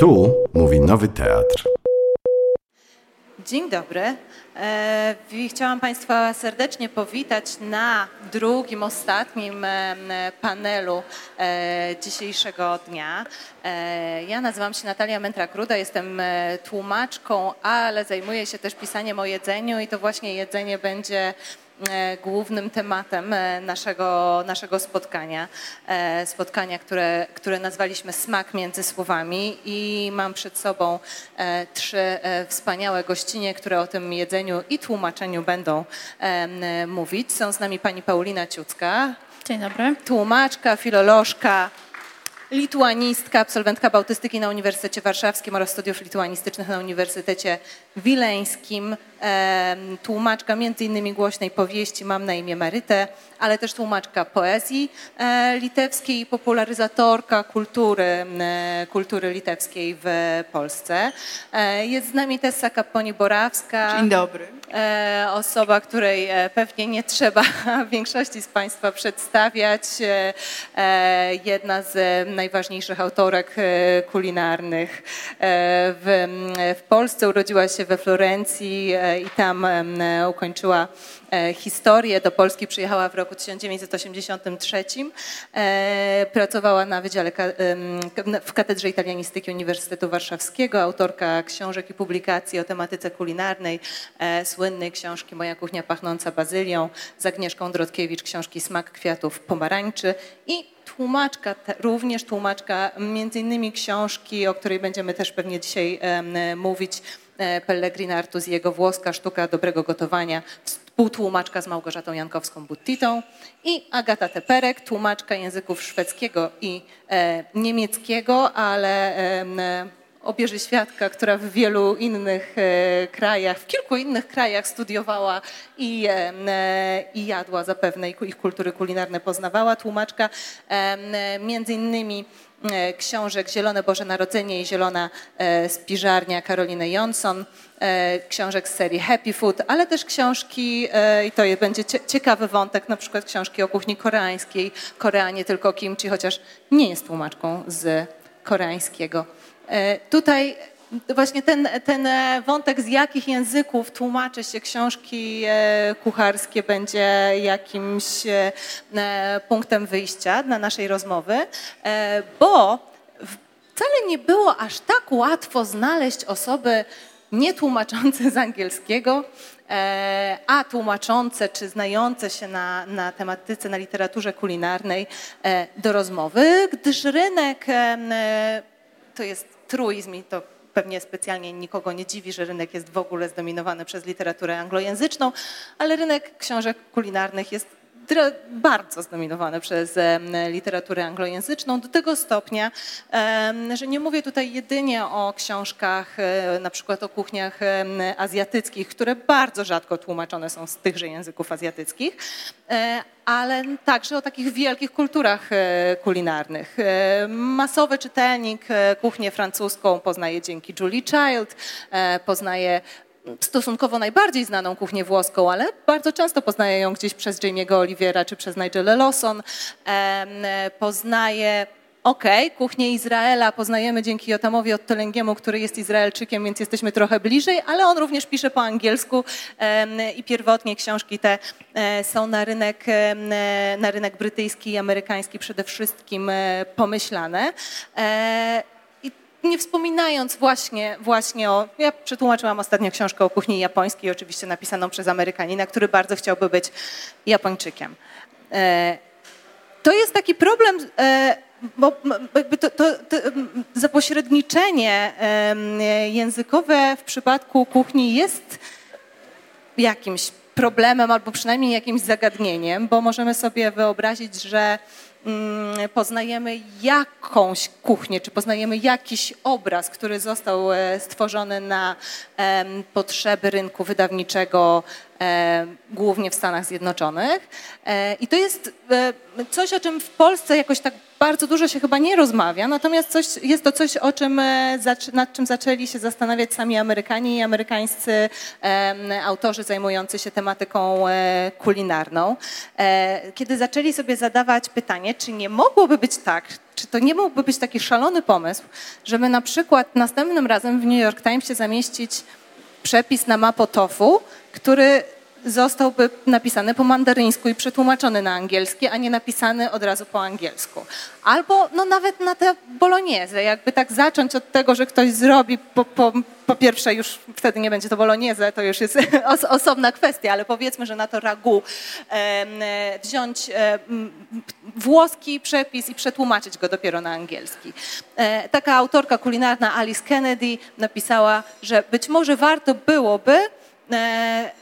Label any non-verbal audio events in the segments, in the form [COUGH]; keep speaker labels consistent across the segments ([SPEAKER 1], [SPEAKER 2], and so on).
[SPEAKER 1] Tu mówi Nowy Teatr.
[SPEAKER 2] Dzień dobry. E, chciałam Państwa serdecznie powitać na drugim, ostatnim e, panelu e, dzisiejszego dnia. Ja nazywam się Natalia Mętrak-Ruda, jestem tłumaczką, ale zajmuję się też pisaniem o jedzeniu i to właśnie jedzenie będzie głównym tematem e, naszego, naszego spotkania. E, spotkania, które, które nazwaliśmy Smak między słowami i mam przed sobą trzy wspaniałe gościnie, które o tym jedzeniu i tłumaczeniu będą mówić. Są z nami pani Paulina Ciucka.
[SPEAKER 3] Dzień dobry.
[SPEAKER 2] Tłumaczka, filolożka, lituanistka, absolwentka bałtystyki na Uniwersytecie Warszawskim oraz studiów lituanistycznych na Uniwersytecie Wileńskim, tłumaczka między innymi głośnej powieści Mam na imię Marytę, ale też tłumaczka poezji e, litewskiej i popularyzatorka kultury, kultury litewskiej w Polsce. E, jest z nami Tessa Kaponi-Borawska.
[SPEAKER 3] Dzień dobry.
[SPEAKER 2] E, osoba, której pewnie nie trzeba [LAUGHS] większości z Państwa przedstawiać. Jedna z najważniejszych autorek kulinarnych w, w Polsce. Urodziła się we Florencji i tam ukończyła E, historię. Do Polski przyjechała w roku 1983. E, pracowała na Wydziale w Katedrze Italianistyki Uniwersytetu Warszawskiego, autorka książek i publikacji o tematyce kulinarnej, e, słynnej książki Moja kuchnia pachnąca bazylią, z Agnieszką Drodkiewicz książki Smak kwiatów pomarańczy i tłumaczka, również tłumaczka między innymi książki, o której będziemy też pewnie dzisiaj mówić, Pellegrina Artus i jego włoska sztuka dobrego gotowania współtłumaczka z Małgorzatą Jankowską-Buttitą i Agata Teperek, tłumaczka języków szwedzkiego i e, niemieckiego, ale e, obieży świadka, która w wielu innych e, krajach, w kilku innych krajach studiowała i, e, e, i jadła zapewne ich kultury kulinarne poznawała. Tłumaczka między innymi książek Zielone Boże Narodzenie i Zielona Spiżarnia Karoliny Johnson, e, książek z serii Happy Food, ale też książki, i to będzie ciekawy wątek, na przykład książki o kuchni koreańskiej, Korea nie tylko kimchi, chociaż nie jest tłumaczką z koreańskiego. Tutaj właśnie ten, ten wątek, z jakich języków tłumaczy się książki e, kucharskie, będzie jakimś e, punktem wyjścia dla naszej rozmowy, e, bo wcale nie było aż tak łatwo znaleźć osoby nietłumaczące z angielskiego, a tłumaczące czy znające się na, na tematyce, na literaturze kulinarnej do rozmowy, gdyż rynek to jest truizm i to pewnie specjalnie nikogo nie dziwi, że rynek jest w ogóle zdominowany przez literaturę anglojęzyczną, ale rynek książek kulinarnych jest bardzo zdominowany przez literaturę anglojęzyczną do tego stopnia, że nie mówię tutaj jedynie o książkach e, na przykład o kuchniach azjatyckich, które bardzo rzadko tłumaczone są z tychże języków azjatyckich, e, ale także o takich wielkich kulturach e, kulinarnych. Masowy czytelnik kuchnię francuską poznaje dzięki Julie Child, poznaje stosunkowo najbardziej znaną kuchnię włoską, ale bardzo często poznaje ją gdzieś przez Jamie'ego Oliviera czy przez Nigella Lawson. Poznaje Okej, okay, kuchnię Izraela poznajemy dzięki Jotamowi Ottolengiemu, który jest Izraelczykiem, więc jesteśmy trochę bliżej, ale on również pisze po angielsku i pierwotnie książki te e, są na rynek, na rynek brytyjski i amerykański przede wszystkim e, pomyślane. Nie wspominając właśnie, właśnie o... Ja przetłumaczyłam ostatnio książkę o kuchni japońskiej, oczywiście napisaną przez Amerykanina, który bardzo chciałby być Japończykiem. E, to jest taki problem, e, bo jakby to, to, to zapośredniczenie językowe w przypadku kuchni jest jakimś problemem albo przynajmniej jakimś zagadnieniem, bo możemy sobie wyobrazić, że Mm, poznajemy jakąś kuchnię, czy poznajemy jakiś obraz, który został e, stworzony na potrzeby rynku wydawniczego, e, głównie w Stanach Zjednoczonych. E, I to jest coś, o czym w Polsce jakoś tak bardzo dużo się chyba nie rozmawia, natomiast coś, jest to coś, o czym, e, nad czym zaczęli się zastanawiać sami Amerykanie i amerykańscy autorzy zajmujący się tematyką e, kulinarną. E, kiedy zaczęli sobie zadawać pytanie, czy nie mogłoby być tak, czy to nie mógłby być taki szalony pomysł, żeby na przykład następnym razem w New York Timesie zamieścić przepis na mapo tofu, który zostałby napisany po mandaryńsku i przetłumaczony na angielski, a nie napisany od razu po angielsku. Albo no nawet na tę bolognese, jakby tak zacząć od tego, że ktoś zrobi, po, po, po pierwsze już wtedy nie będzie to bolognese, to już jest [LAUGHS] os, osobna kwestia, ale powiedzmy, że na to ragu e, wziąć e, włoski przepis i przetłumaczyć go dopiero na angielski. E, taka autorka kulinarna Alice Kennedy napisała, że być może warto byłoby e,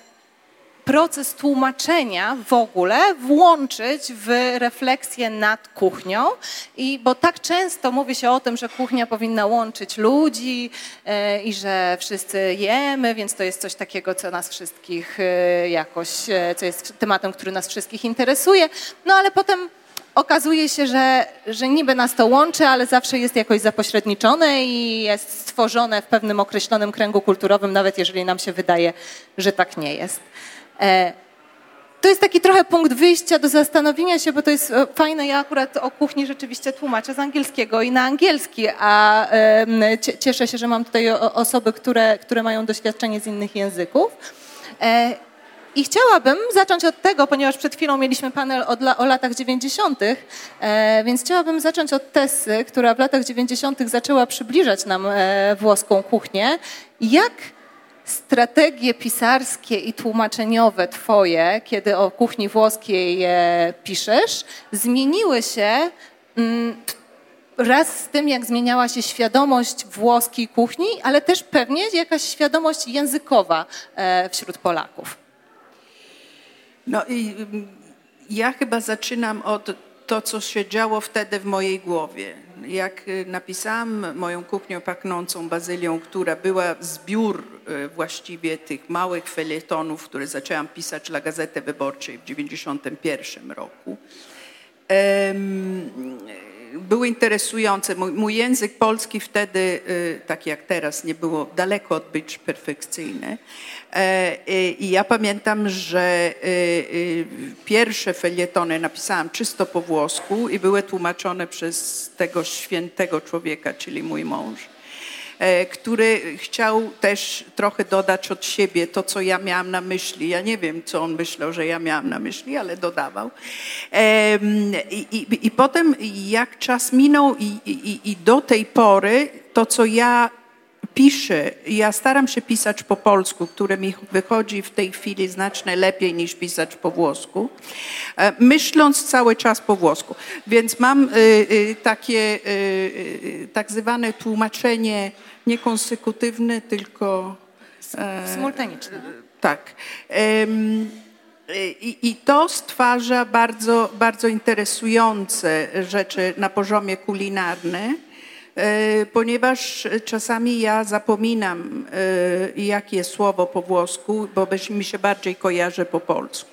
[SPEAKER 2] proces tłumaczenia w ogóle włączyć w refleksję nad kuchnią, i, bo tak często mówi się o tym, że kuchnia powinna łączyć ludzi e, i że wszyscy jemy, więc to jest coś takiego, co nas wszystkich e, jakoś, e, co jest tematem, który nas wszystkich interesuje, no ale potem okazuje się, że, że niby nas to łączy, ale zawsze jest jakoś zapośredniczone i jest stworzone w pewnym określonym kręgu kulturowym, nawet jeżeli nam się wydaje, że tak nie jest. E, to jest taki trochę punkt wyjścia do zastanowienia się, bo to jest e, fajne. Ja akurat o kuchni rzeczywiście tłumaczę z angielskiego i na angielski, a cieszę się, że mam tutaj osoby, które, które mają doświadczenie z innych języków. E, I chciałabym zacząć od tego, ponieważ przed chwilą mieliśmy panel o, latach 90., więc chciałabym zacząć od Tessy, która w latach 90. zaczęła przybliżać nam włoską kuchnię. Jak strategie pisarskie i tłumaczeniowe twoje, kiedy o kuchni włoskiej e, piszesz, zmieniły się mm, raz z tym, jak zmieniała się świadomość włoskiej kuchni, ale też pewnie jakaś świadomość językowa e, wśród Polaków.
[SPEAKER 3] No i mm, ja chyba zaczynam od to, co się działo wtedy w mojej głowie. Jak y, napisałam moją kuchnię pachnącą bazylią, która była zbiór y, właściwie tych małych felietonów, które zaczęłam pisać dla Gazety Wyborczej w 1991 roku, były interesujące. Mój, mój, język polski wtedy, y, tak jak teraz, nie było daleko od być perfekcyjny. E, I ja pamiętam, że y, y, pierwsze felietony napisałam czysto po włosku i były tłumaczone przez tego świętego człowieka, czyli mój mąż. E, który chciał też trochę dodać od siebie to, co ja miałam na myśli. Ja nie wiem, co on myślał, że ja miałam na myśli, ale dodawał. I, i, i potem, jak czas minął i, i, i do tej pory, to, co ja piszę, ja staram się pisać po polsku, które mi wychodzi w tej chwili znacznie lepiej niż pisać po włosku, e, myśląc cały czas po włosku. Więc mam y, y, takie y, tak zwane tłumaczenie nie konsekutywne, tylko...
[SPEAKER 2] E, Symultaniczne.
[SPEAKER 3] Tak. I, I, to stwarza bardzo, bardzo interesujące rzeczy na poziomie kulinarnym E, ponieważ czasami ja zapominam, e, jakie słowo po włosku, bo mi się bardziej kojarzy po polsku.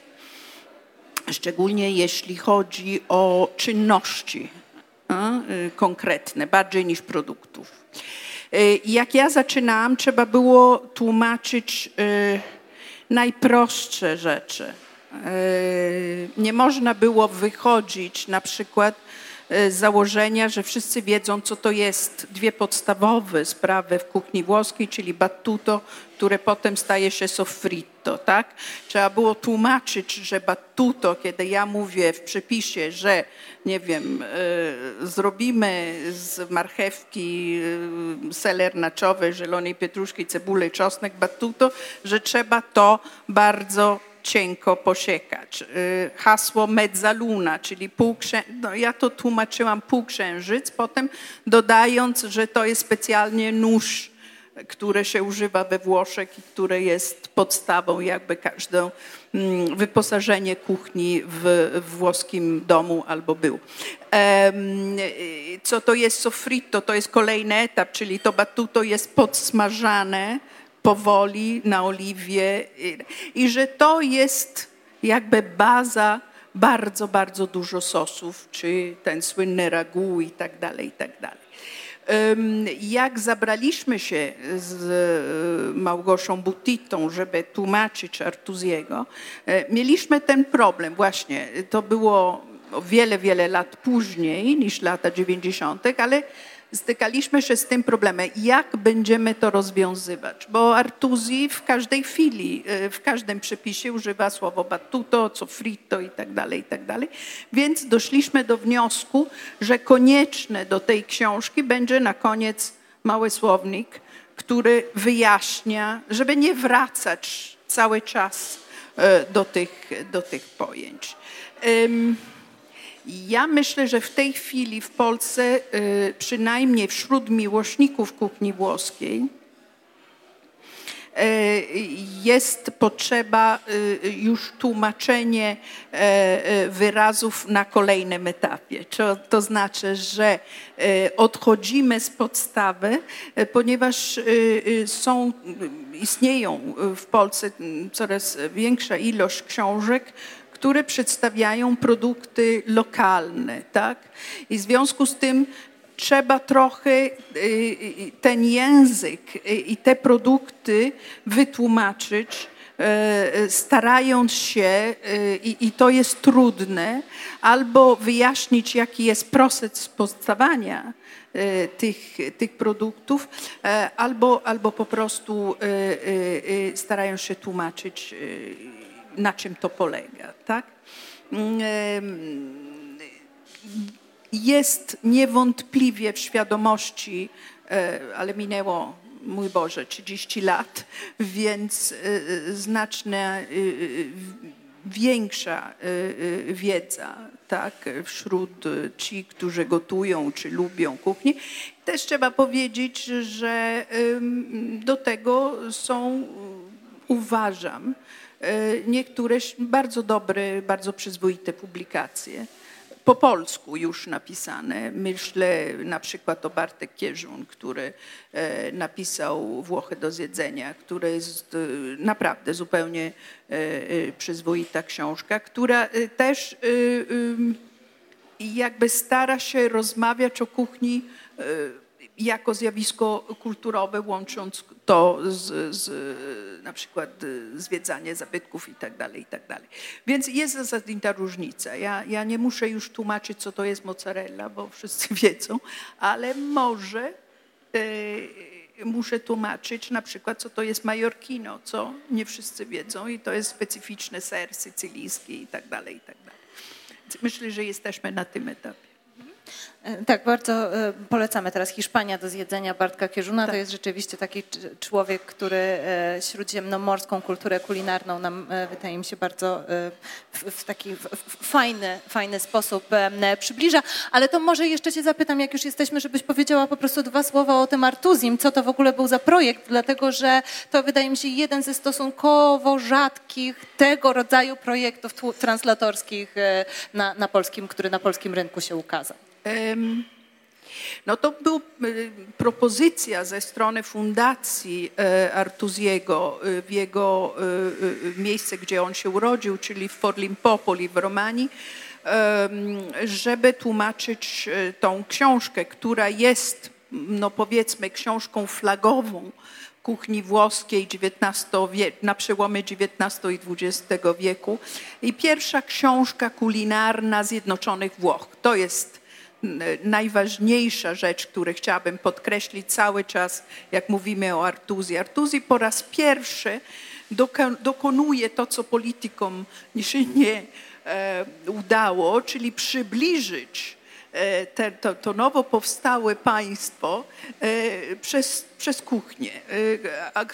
[SPEAKER 3] Szczególnie jeśli chodzi o czynności e, konkretne, bardziej niż produktów. Jak ja zaczynałam, trzeba było tłumaczyć najprostsze rzeczy. Nie można było wychodzić na przykład E, założenia, że wszyscy wiedzą, co to jest dwie podstawowe sprawy w kuchni włoskiej, czyli battuto, które potem staje się soffritto, tak? Trzeba było tłumaczyć, że battuto, kiedy ja mówię w przepisie, że nie wiem, y, zrobimy z marchewki y, seler naczowy, zielonej pietruszki, cebulę, czosnek, battuto, że trzeba to bardzo cienko posiekać. Y, hasło mezzaluna, czyli półksiężyc, no ja to tłumaczyłam półksiężyc, potem dodając, że to jest specjalnie nóż, które się używa we Włoszech i które jest podstawą jakby każdą mm, wyposażenie kuchni w, w włoskim domu albo był. Co to jest soffritto? To jest kolejny etap, czyli to battuto jest podsmażane, powoli na oliwie i że to jest jakby baza bardzo, bardzo dużo sosów, czy ten słynny ragu i tak dalej, i tak dalej. Jak zabraliśmy się z e, Małgoszą Butitą, żeby tłumaczyć Artuziego, e, mieliśmy ten problem właśnie. To było wiele, wiele lat później niż lata 90., ale stykaliśmy się z tym problemem, jak będziemy to rozwiązywać, bo Artuzi w każdej chwili, e, w każdym przepisie używa słowo battuto, sofrito i tak dalej, i tak. Więc doszliśmy do wniosku, że konieczne do tej książki będzie na koniec mały słownik, który wyjaśnia, żeby nie wracać cały czas e, do tych, do tych pojęć. Ja myślę, że w tej chwili w Polsce, y, przynajmniej wśród miłośników kuchni włoskiej, y, jest potrzeba y, już tłumaczenie wyrazów na kolejnym etapie. To znaczy, że odchodzimy z podstawy, ponieważ są, istnieją w Polsce coraz większa ilość książek, które przedstawiają produkty lokalne, tak? I w związku z tym trzeba trochę y, y, ten język y, i te produkty wytłumaczyć, starając się, i, to jest trudne, albo wyjaśnić, jaki jest proces powstawania tych, tych produktów, albo, albo po prostu starają się tłumaczyć na czym to polega. Tak? Mm, jest niewątpliwie w świadomości, e, ale minęło, mój Boże, 30 lat, więc e, znaczna e, większa wiedza tak, wśród ci, którzy gotują czy lubią kuchnię. Też trzeba powiedzieć, że do tego są, uważam, niektóre bardzo dobre, bardzo przyzwoite publikacje. Po polsku już napisane. Myślę na przykład o Bartek Kierzun, który e, napisał Włochy do zjedzenia, które jest e, naprawdę zupełnie przyzwoita książka, która też jakby stara się rozmawiać o kuchni jako zjawisko kulturowe, łącząc to z, z na przykład zwiedzanie zabytków i tak dalej, i tak. Więc jest zasadnicza różnica. Ja, ja nie muszę już tłumaczyć, co to jest mozzarella, bo wszyscy [LAUGHS] wiedzą, ale może y, muszę tłumaczyć na przykład, co to jest majorkino, co nie wszyscy wiedzą i to jest specyficzny ser sycylijski i tak dalej, i dalej. Myślę, że jesteśmy na tym etapie.
[SPEAKER 2] E, tak, bardzo e, polecamy teraz Hiszpania do zjedzenia Bartka Kierzuna. Tak. To jest rzeczywiście taki człowiek, który e, śródziemnomorską kulturę kulinarną nam, wydaje mi się, bardzo w, taki fajny, fajny sposób przybliża. Ale to może jeszcze cię zapytam, jak już jesteśmy, żebyś powiedziała po prostu dwa słowa o tym Artuzim. Co to w ogóle był za projekt? Dlatego, że to wydaje mi się jeden ze stosunkowo rzadkich tego rodzaju projektów translatorskich na, na polskim, który na polskim rynku się ukazał.
[SPEAKER 3] No to była y, propozycja ze strony Fundacji e, Artuziego e, w jego e, miejsce, gdzie on się urodził, czyli w Forlimpopoli w Romanii, żeby tłumaczyć tą książkę, która jest, no powiedzmy, książką flagową kuchni włoskiej XIX na przełomie XIX i XX wieku i pierwsza książka kulinarna Zjednoczonych Włoch. To jest najważniejsza rzecz, którą chciałabym podkreślić cały czas, jak mówimy o Artuzji. Artuzji po raz pierwszy dokonuje to, co politykom [LAUGHS] się nie e, udało, czyli przybliżyć e, te, to, to, nowo powstałe państwo e, przez, przez kuchnię.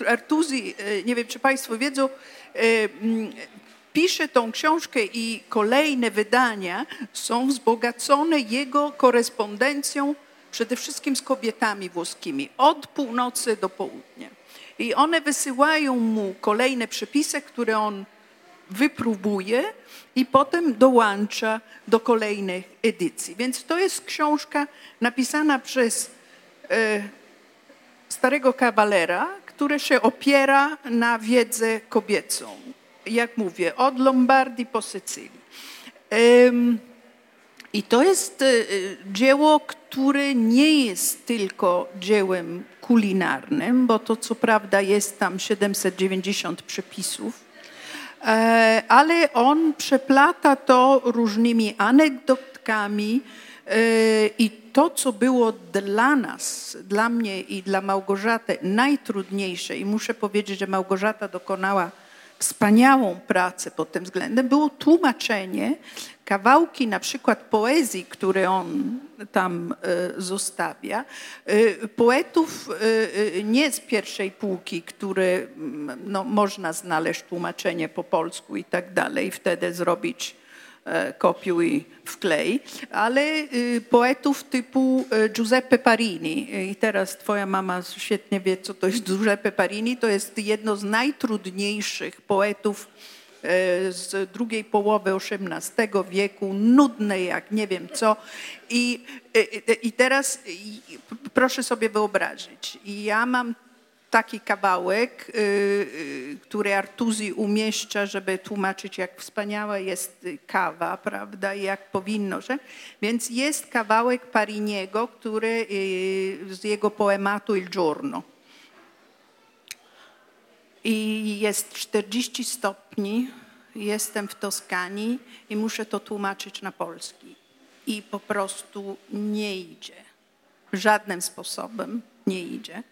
[SPEAKER 3] Artuzi, nie wiem czy Państwo wiedzą, pisze tą książkę i kolejne wydania są wzbogacone jego korespondencją przede wszystkim z kobietami włoskimi, od północy do południa. I one wysyłają mu kolejne przepisy, które on wypróbuje i potem dołącza do kolejnych edycji. Więc to jest książka napisana przez e, starego kawalera, który się opiera na wiedzę kobiecą jak mówię, od Lombardii po Sycylii. I to jest e, e, dzieło, które nie jest tylko dziełem kulinarnym, bo to co prawda jest tam 790 przepisów, e, ale on przeplata to różnymi anegdotkami i to, co było dla nas, dla mnie i dla Małgorzaty najtrudniejsze, i muszę powiedzieć, że Małgorzata dokonała wspaniałą pracę pod tym względem, było tłumaczenie kawałki na przykład poezji, które on tam e, zostawia, e, poetów e, nie z pierwszej półki, które no, można znaleźć tłumaczenie po polsku i tak dalej, wtedy zrobić kopiuj wklej, ale poetów typu Giuseppe Parini. I teraz twoja mama świetnie wie, co to jest Giuseppe Parini. To jest jedno z najtrudniejszych poetów z drugiej połowy XVIII wieku, nudne jak nie wiem co. I, i, i teraz i, proszę sobie wyobrazić, ja mam taki kawałek, y, y, który Artuzi umieszcza, żeby tłumaczyć, jak wspaniała jest kawa, prawda, i jak powinno się. Więc jest kawałek Pariniego, który y, z jego poematu Il Giorno. I jest 40 stopni, jestem w Toskanii i muszę to tłumaczyć na polski. I po prostu nie idzie. Żadnym sposobem nie idzie.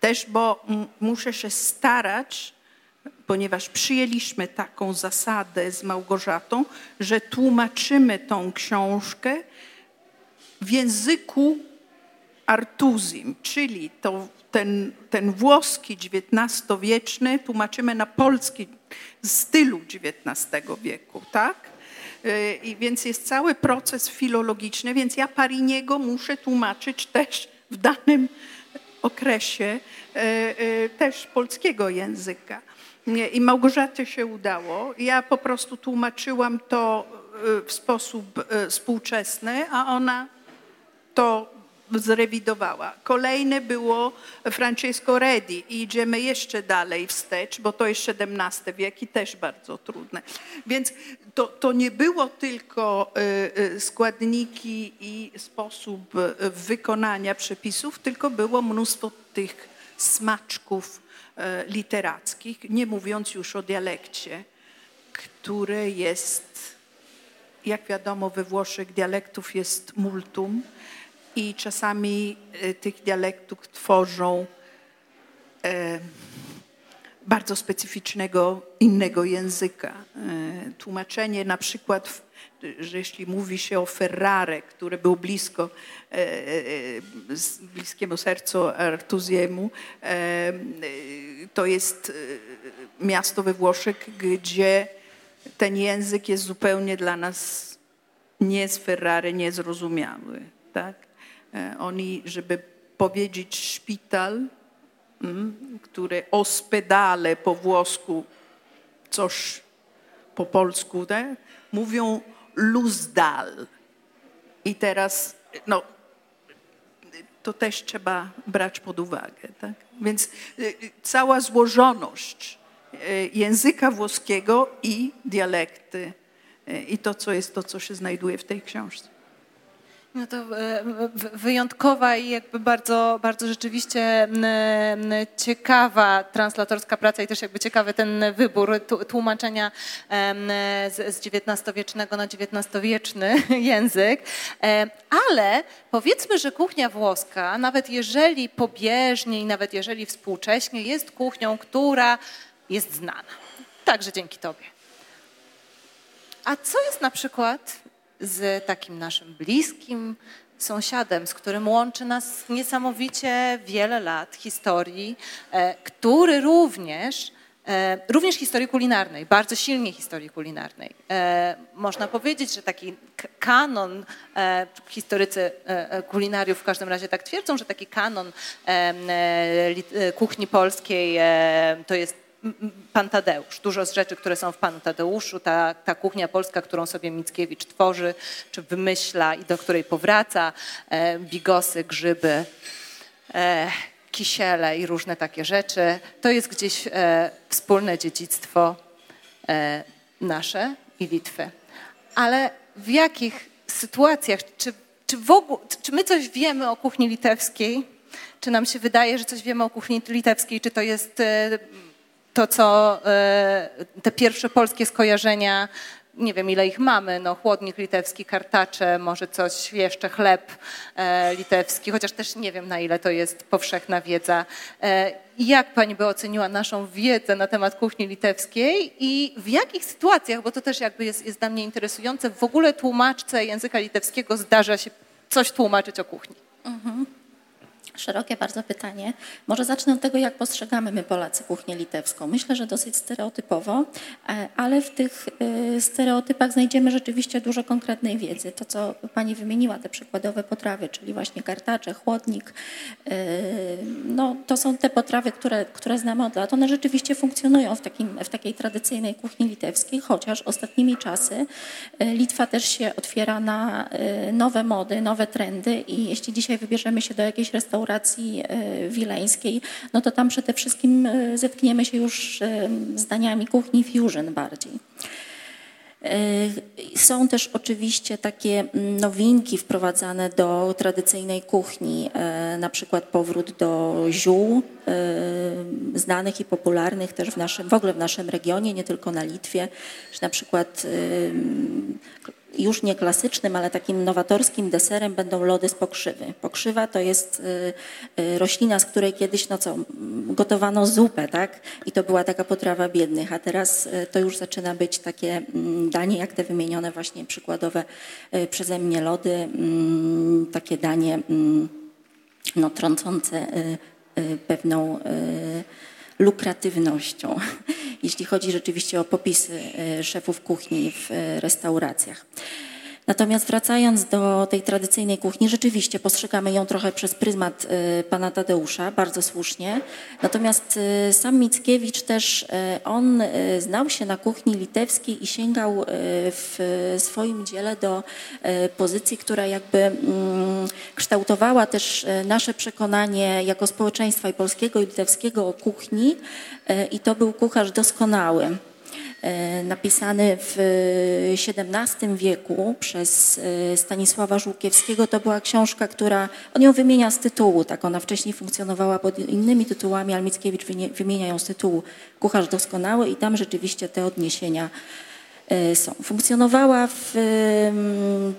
[SPEAKER 3] Też, bo muszę się starać, ponieważ przyjęliśmy taką zasadę z Małgorzatą, że tłumaczymy tą książkę w języku artuzim, czyli to, ten, ten włoski XIX-wieczny tłumaczymy na polski stylu XIX wieku, tak? Y, I więc jest cały proces filologiczny, więc ja Pariniego muszę tłumaczyć też w danym okresie e, e, też polskiego języka. I Małgorzacie się udało. Ja po prostu tłumaczyłam to e, w sposób współczesny, a ona to zrewidowała. Kolejne było Francesco Redi i idziemy jeszcze dalej wstecz, bo to jest XVII wiek i też bardzo trudne. Więc to, to nie było tylko y, y, składniki i sposób y, wykonania przepisów, tylko było mnóstwo tych smaczków literackich, nie mówiąc już o dialekcie, który jest, jak wiadomo, we Włoszech dialektów jest multum i czasami e, tych dialektów tworzą e, bardzo specyficznego innego języka. E, tłumaczenie na przykład, że jeśli mówi się o Ferrare, które był blisko, bliskiemu sercu Artuziemu, to jest miasto we Włoszech, gdzie ten język jest zupełnie dla nas nie z Ferrari, niezrozumiały. Tak? E, oni, żeby powiedzieć szpital, mm, które ospedale po włosku, coś po polsku, mówią luzdal. I teraz, no, to też trzeba brać pod uwagę. Tak? Więc e, cała złożoność e, języka włoskiego i dialekty i to, co jest to, co się znajduje w tej książce.
[SPEAKER 2] No to e, wyjątkowa i jakby bardzo, bardzo rzeczywiście ciekawa translatorska praca i też jakby ciekawy ten wybór tłumaczenia z XIX-wiecznego na XIX-wieczny [LAUGHS] język. Ale powiedzmy, że kuchnia włoska, nawet jeżeli pobieżnie i nawet jeżeli współcześnie, jest kuchnią, która jest znana. Także dzięki Tobie. A co jest na przykład z takim naszym bliskim sąsiadem, z którym łączy nas niesamowicie wiele lat historii, e, który również e, również historii kulinarnej, bardzo silnie historii kulinarnej. E, można powiedzieć, że taki kanon, historycy kulinariów w każdym razie tak twierdzą, że taki kanon kuchni polskiej to jest Pan Tadeusz. Dużo z rzeczy, które są w Panu Tadeuszu, ta, ta kuchnia polska, którą sobie Mickiewicz tworzy, czy wymyśla i do której powraca, e, bigosy, grzyby, e, kisiele i różne takie rzeczy. To jest gdzieś e, wspólne dziedzictwo nasze i Litwy. Ale w jakich sytuacjach, czy, czy, w ogóle, czy my coś wiemy o kuchni litewskiej? Czy nam się wydaje, że coś wiemy o kuchni litewskiej? Czy to jest to, co e, te pierwsze polskie skojarzenia nie wiem ile ich mamy, no chłodnik litewski, kartacze, może coś jeszcze, chleb e, litewski, chociaż też nie wiem na ile to jest powszechna wiedza. E, jak pani by oceniła naszą wiedzę na temat kuchni litewskiej i w jakich sytuacjach, bo to też jakby jest, jest dla mnie interesujące, w ogóle tłumaczce języka litewskiego zdarza się coś tłumaczyć o kuchni? Mhm.
[SPEAKER 4] Szerokie bardzo pytanie. Może zacznę od tego, jak postrzegamy my Polacy kuchnię litewską. Myślę, że dosyć stereotypowo, e, ale w tych e, stereotypach znajdziemy rzeczywiście dużo konkretnej wiedzy. To, co Pani wymieniła, te przykładowe potrawy, czyli właśnie kartacze, chłodnik, e, no, to są te potrawy, które, które znamy od lat. One rzeczywiście funkcjonują w, takim, w takiej tradycyjnej kuchni litewskiej, chociaż ostatnimi czasy Litwa też się otwiera na nowe mody, nowe trendy i jeśli dzisiaj wybierzemy się do jakiejś restauracji, restauracji e, wileńskiej, no to tam przede wszystkim e, zetkniemy się już e, z daniami kuchni fusion bardziej. Są też oczywiście takie nowinki wprowadzane do tradycyjnej kuchni, na przykład powrót do ziół, znanych i popularnych też w naszym, w ogóle w naszym regionie, nie tylko na Litwie, na przykład już nie klasycznym, ale takim nowatorskim deserem będą lody z pokrzywy. Pokrzywa to jest y, y, roślina, z której kiedyś no co, gotowano zupę, tak? I to była taka potrawa biednych, a teraz y, to już zaczyna być takie mm, danie, jak te wymienione właśnie przykładowe przeze mnie lody, mm, takie danie mm, no, trącące pewną lukratywnością, [LAUGHS] jeśli chodzi rzeczywiście o popisy e, szefów kuchni w e, restauracjach. Natomiast wracając do tej tradycyjnej kuchni, rzeczywiście postrzegamy ją trochę przez pryzmat y, pana Tadeusza, bardzo słusznie. Natomiast y, sam Mickiewicz też, y, on znał się na kuchni litewskiej i sięgał w swoim dziele do pozycji, która jakby mm, kształtowała też nasze przekonanie jako społeczeństwa i polskiego i litewskiego o kuchni i to był kucharz doskonały. E, napisany w XVII wieku przez e, Stanisława Żółkiewskiego. To była książka, która, on ją wymienia z tytułu, tak ona wcześniej funkcjonowała pod innymi tytułami, ale Mickiewicz wymienia ją z tytułu Kucharz Doskonały i tam rzeczywiście te odniesienia e, są. Funkcjonowała w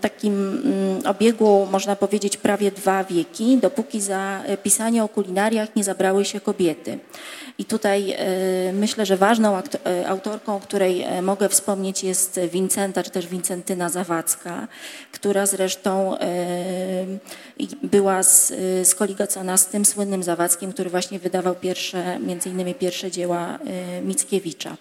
[SPEAKER 4] takim obiegu, można powiedzieć, prawie dwa wieki, dopóki za pisanie o kulinariach nie zabrały się kobiety. I tutaj e, myślę, że ważną e, autorką, o której e, mogę wspomnieć jest Wincenta, czy też Wincentyna Zawadzka, która zresztą była skoligacona z tym słynnym Zawadzkim, który właśnie wydawał pierwsze, między innymi pierwsze dzieła Mickiewicza.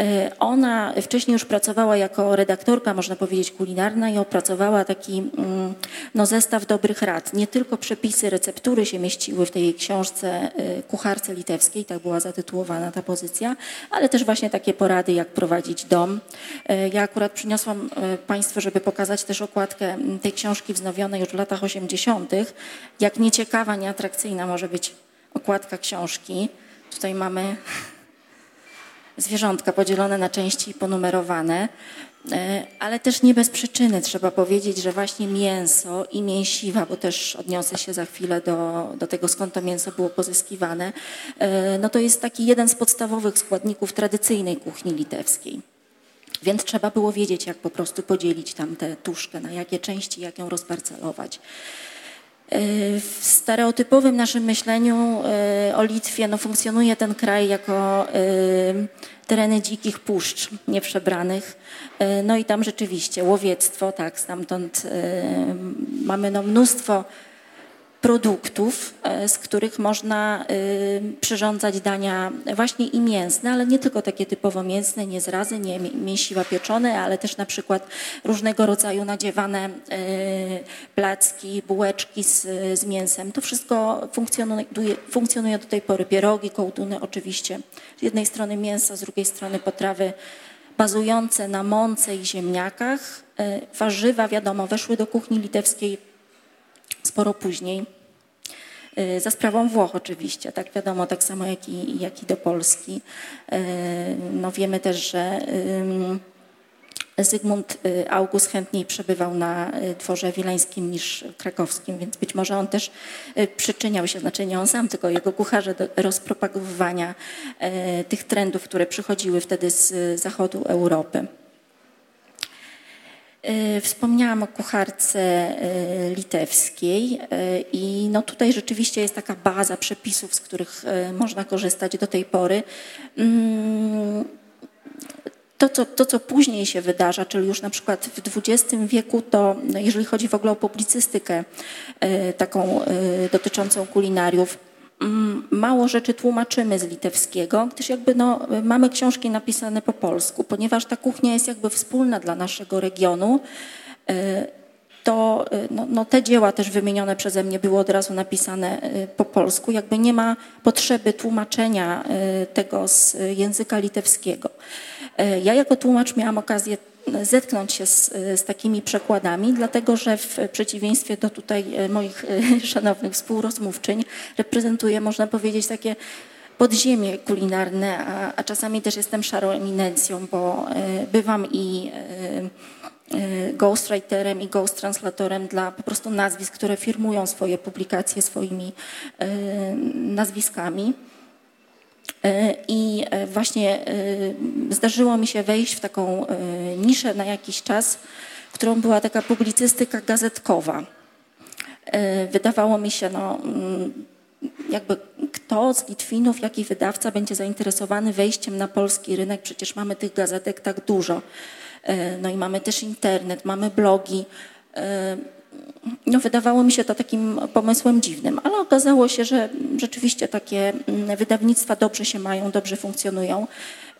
[SPEAKER 4] E, ona wcześniej już pracowała jako redaktorka, można powiedzieć, kulinarna i opracowała taki mm, no, zestaw dobrych rad. Nie tylko przepisy, receptury się mieściły w tej książce e, kucharce litewskiej, tak była zatytułowana ta pozycja, ale też właśnie takie porady, jak prowadzić dom. E, ja akurat przyniosłam Państwu, żeby pokazać też okładkę tej książki wznowionej już w latach 80., jak nieciekawa, nieatrakcyjna może być okładka książki. Tutaj mamy zwierzątka podzielone na części i ponumerowane, e, ale też nie bez przyczyny trzeba powiedzieć, że właśnie mięso i mięsiwa, bo też odniosę się za chwilę do, do tego, skąd to mięso było pozyskiwane, e, no to jest taki jeden z podstawowych składników tradycyjnej kuchni litewskiej. Więc trzeba było wiedzieć, jak po prostu podzielić tam tę tuszkę, na jakie części, jak ją rozparcelować. W stereotypowym naszym myśleniu e, o Litwie no, funkcjonuje ten kraj jako e, tereny dzikich puszcz nieprzebranych. E, no i tam rzeczywiście łowiectwo, tak, stamtąd mamy no, mnóstwo produktów, e, z których można e, przyrządzać dania właśnie i mięsne, ale nie tylko takie typowo mięsne, nie zrazy, nie mięsiwa pieczone, ale też na przykład różnego rodzaju nadziewane e, placki, bułeczki z, z mięsem. To wszystko funkcjonuje, funkcjonuje do tej pory. Pierogi, kołtuny oczywiście. Z jednej strony mięsa, z drugiej strony potrawy bazujące na mące i ziemniakach. Warzywa, wiadomo, weszły do kuchni litewskiej sporo później. Y, za sprawą Włoch oczywiście, tak wiadomo, tak samo jak i, jak i do Polski. Y, no wiemy też, że Zygmunt August chętniej przebywał na dworze wileńskim niż krakowskim, więc być może on też przyczyniał się, znaczy nie on sam, tylko jego kucharze do rozpropagowywania tych trendów, które przychodziły wtedy z zachodu Europy. E, wspomniałam o kucharce e, litewskiej e, i no tutaj rzeczywiście jest taka baza przepisów, z których można korzystać do tej pory. Mm, to co, to, co później się wydarza, czyli już na przykład w XX wieku, to jeżeli chodzi w ogóle o publicystykę taką dotyczącą kulinariów, mało rzeczy tłumaczymy z litewskiego, gdyż jakby no, mamy książki napisane po polsku, ponieważ ta kuchnia jest jakby wspólna dla naszego regionu. E, to e, no, no, te dzieła też wymienione przeze mnie były od razu napisane e, po polsku. Jakby nie ma potrzeby tłumaczenia tego z języka litewskiego. Ja jako tłumacz miałam okazję zetknąć się z, z, takimi przekładami, dlatego że w przeciwieństwie do tutaj e, moich e, [LAUGHS] szanownych współrozmówczyń reprezentuję, można powiedzieć, takie podziemie kulinarne, a, a czasami też jestem szarą eminencją, bo e, bywam i ghostwriterem i ghost translatorem dla po prostu nazwisk, które firmują swoje publikacje swoimi nazwiskami. E, I e, właśnie e, zdarzyło mi się wejść w taką niszę na jakiś czas, którą była taka publicystyka gazetkowa. Wydawało mi się, no, mm, jakby kto z Litwinów, jaki wydawca będzie zainteresowany wejściem na polski rynek, przecież mamy tych gazetek tak dużo. No i mamy też internet, mamy blogi no, wydawało mi się to takim pomysłem dziwnym, ale okazało się, że rzeczywiście takie mm, wydawnictwa dobrze się mają, dobrze funkcjonują.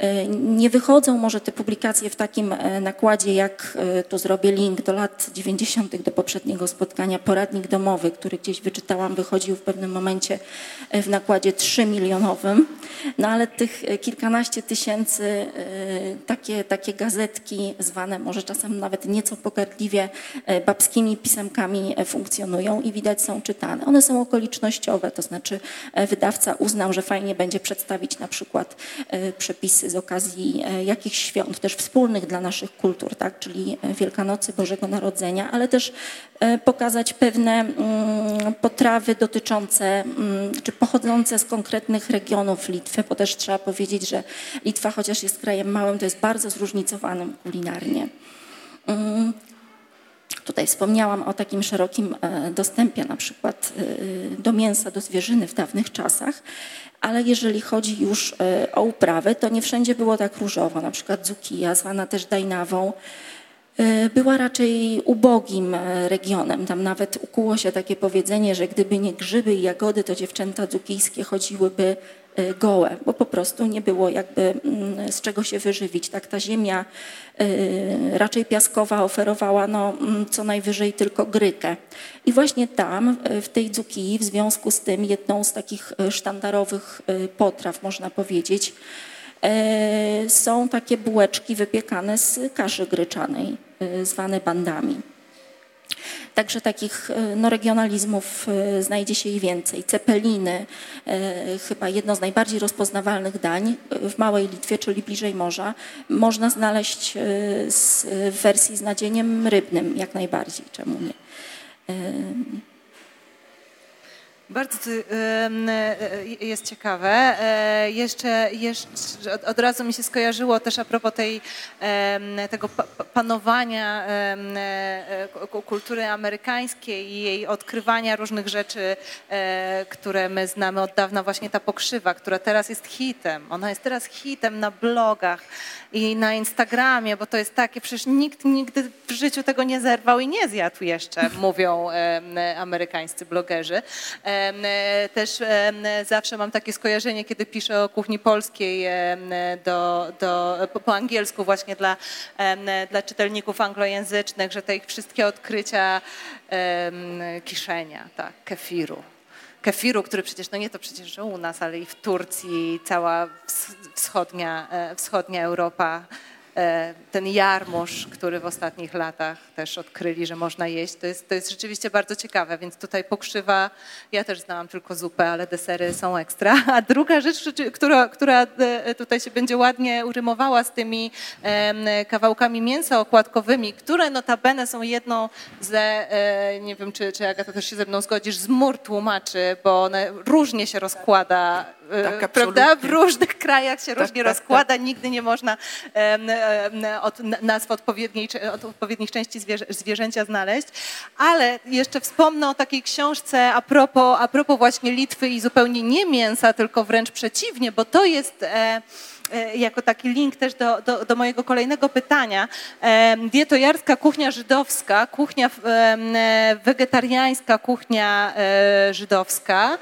[SPEAKER 4] E, nie wychodzą może te publikacje w takim e, nakładzie, jak e, tu zrobię link do lat 90. do poprzedniego spotkania. Poradnik domowy, który gdzieś wyczytałam, wychodził w pewnym momencie w nakładzie 3 milionowym. No ale tych kilkanaście tysięcy takie, takie gazetki, zwane może czasem nawet nieco pogardliwie babskimi pisemkami funkcjonują i widać są czytane. One są okolicznościowe, to znaczy wydawca uznał, że fajnie będzie przedstawić na przykład przepisy z okazji e, jakichś świąt, też wspólnych dla naszych kultur, tak? czyli e, Wielkanocy Bożego Narodzenia, ale też e, pokazać pewne mm, potrawy dotyczące, mm, czy pochodzące z konkretnych regionów Litwy, bo też trzeba powiedzieć, że Litwa, chociaż jest krajem małym, to jest bardzo zróżnicowanym kulinarnie. Tutaj wspomniałam o takim szerokim dostępie na przykład do mięsa, do zwierzyny w dawnych czasach ale jeżeli chodzi już e, o uprawę, to nie wszędzie było tak różowo. Na przykład Zukija, zwana też Dajnawą, e, była raczej ubogim e, regionem. Tam nawet ukuło się takie powiedzenie, że gdyby nie grzyby i jagody, to dziewczęta dzukijskie chodziłyby gołe, bo po prostu nie było jakby mm, z czego się wyżywić. Tak ta ziemia y, raczej piaskowa oferowała no, mm, co najwyżej tylko grykę. I właśnie tam, w tej Dzukii, w związku z tym jedną z takich sztandarowych potraw, można powiedzieć, są takie bułeczki wypiekane z kaszy gryczanej, zwane bandami. Także takich e, no, regionalizmów e, znajdzie się i więcej. Cepeliny, e, chyba jedno z najbardziej rozpoznawalnych dań w Małej Litwie, czyli bliżej morza, można znaleźć w wersji z nadzieniem rybnym jak najbardziej, czemu nie.
[SPEAKER 2] Bardzo jest ciekawe. Jeszcze, jeszcze od razu mi się skojarzyło też a propos tej, tego panowania e, kultury amerykańskiej i jej odkrywania różnych rzeczy, e, które my znamy od dawna, właśnie ta pokrzywa, która teraz jest hitem. Ona jest teraz hitem na blogach i na Instagramie, bo to jest takie, przecież nikt nigdy w życiu tego nie zerwał i nie zjadł jeszcze, [LAUGHS] mówią amerykańscy blogerzy. Też zawsze mam takie skojarzenie, kiedy piszę o kuchni polskiej do, do, po angielsku właśnie dla, dla czytelników anglojęzycznych, że te ich wszystkie odkrycia kiszenia, tak, kefiru. Kefiru, który przecież, no nie to przecież że u nas, ale i w Turcji, cała wschodnia, e, wschodnia Europa e, ten jarmuż, który w ostatnich latach też odkryli, że można jeść. To jest, to jest rzeczywiście bardzo ciekawe, więc tutaj pokrzywa, ja też znałam tylko zupę, ale desery są ekstra. [LAUGHS] A druga rzecz, która, która e, tutaj się będzie ładnie urymowała z tymi kawałkami mięsa okładkowymi, które notabene są jedną ze, e, nie wiem czy, czy Agata też się ze mną zgodzisz, z mur tłumaczy, bo one różnie się rozkłada tak, prawda? W różnych krajach się tak, różnie tak, rozkłada, tak. nigdy nie można od nazw odpowiedniej, od odpowiednich części zwierzęcia znaleźć. Ale jeszcze wspomnę o takiej książce a propos, a propos właśnie Litwy i zupełnie nie mięsa, tylko wręcz przeciwnie, bo to jest e, E, jako taki link też do, do, do mojego kolejnego pytania. Dietojarska kuchnia żydowska, kuchnia e, wegetariańska kuchnia e, żydowska,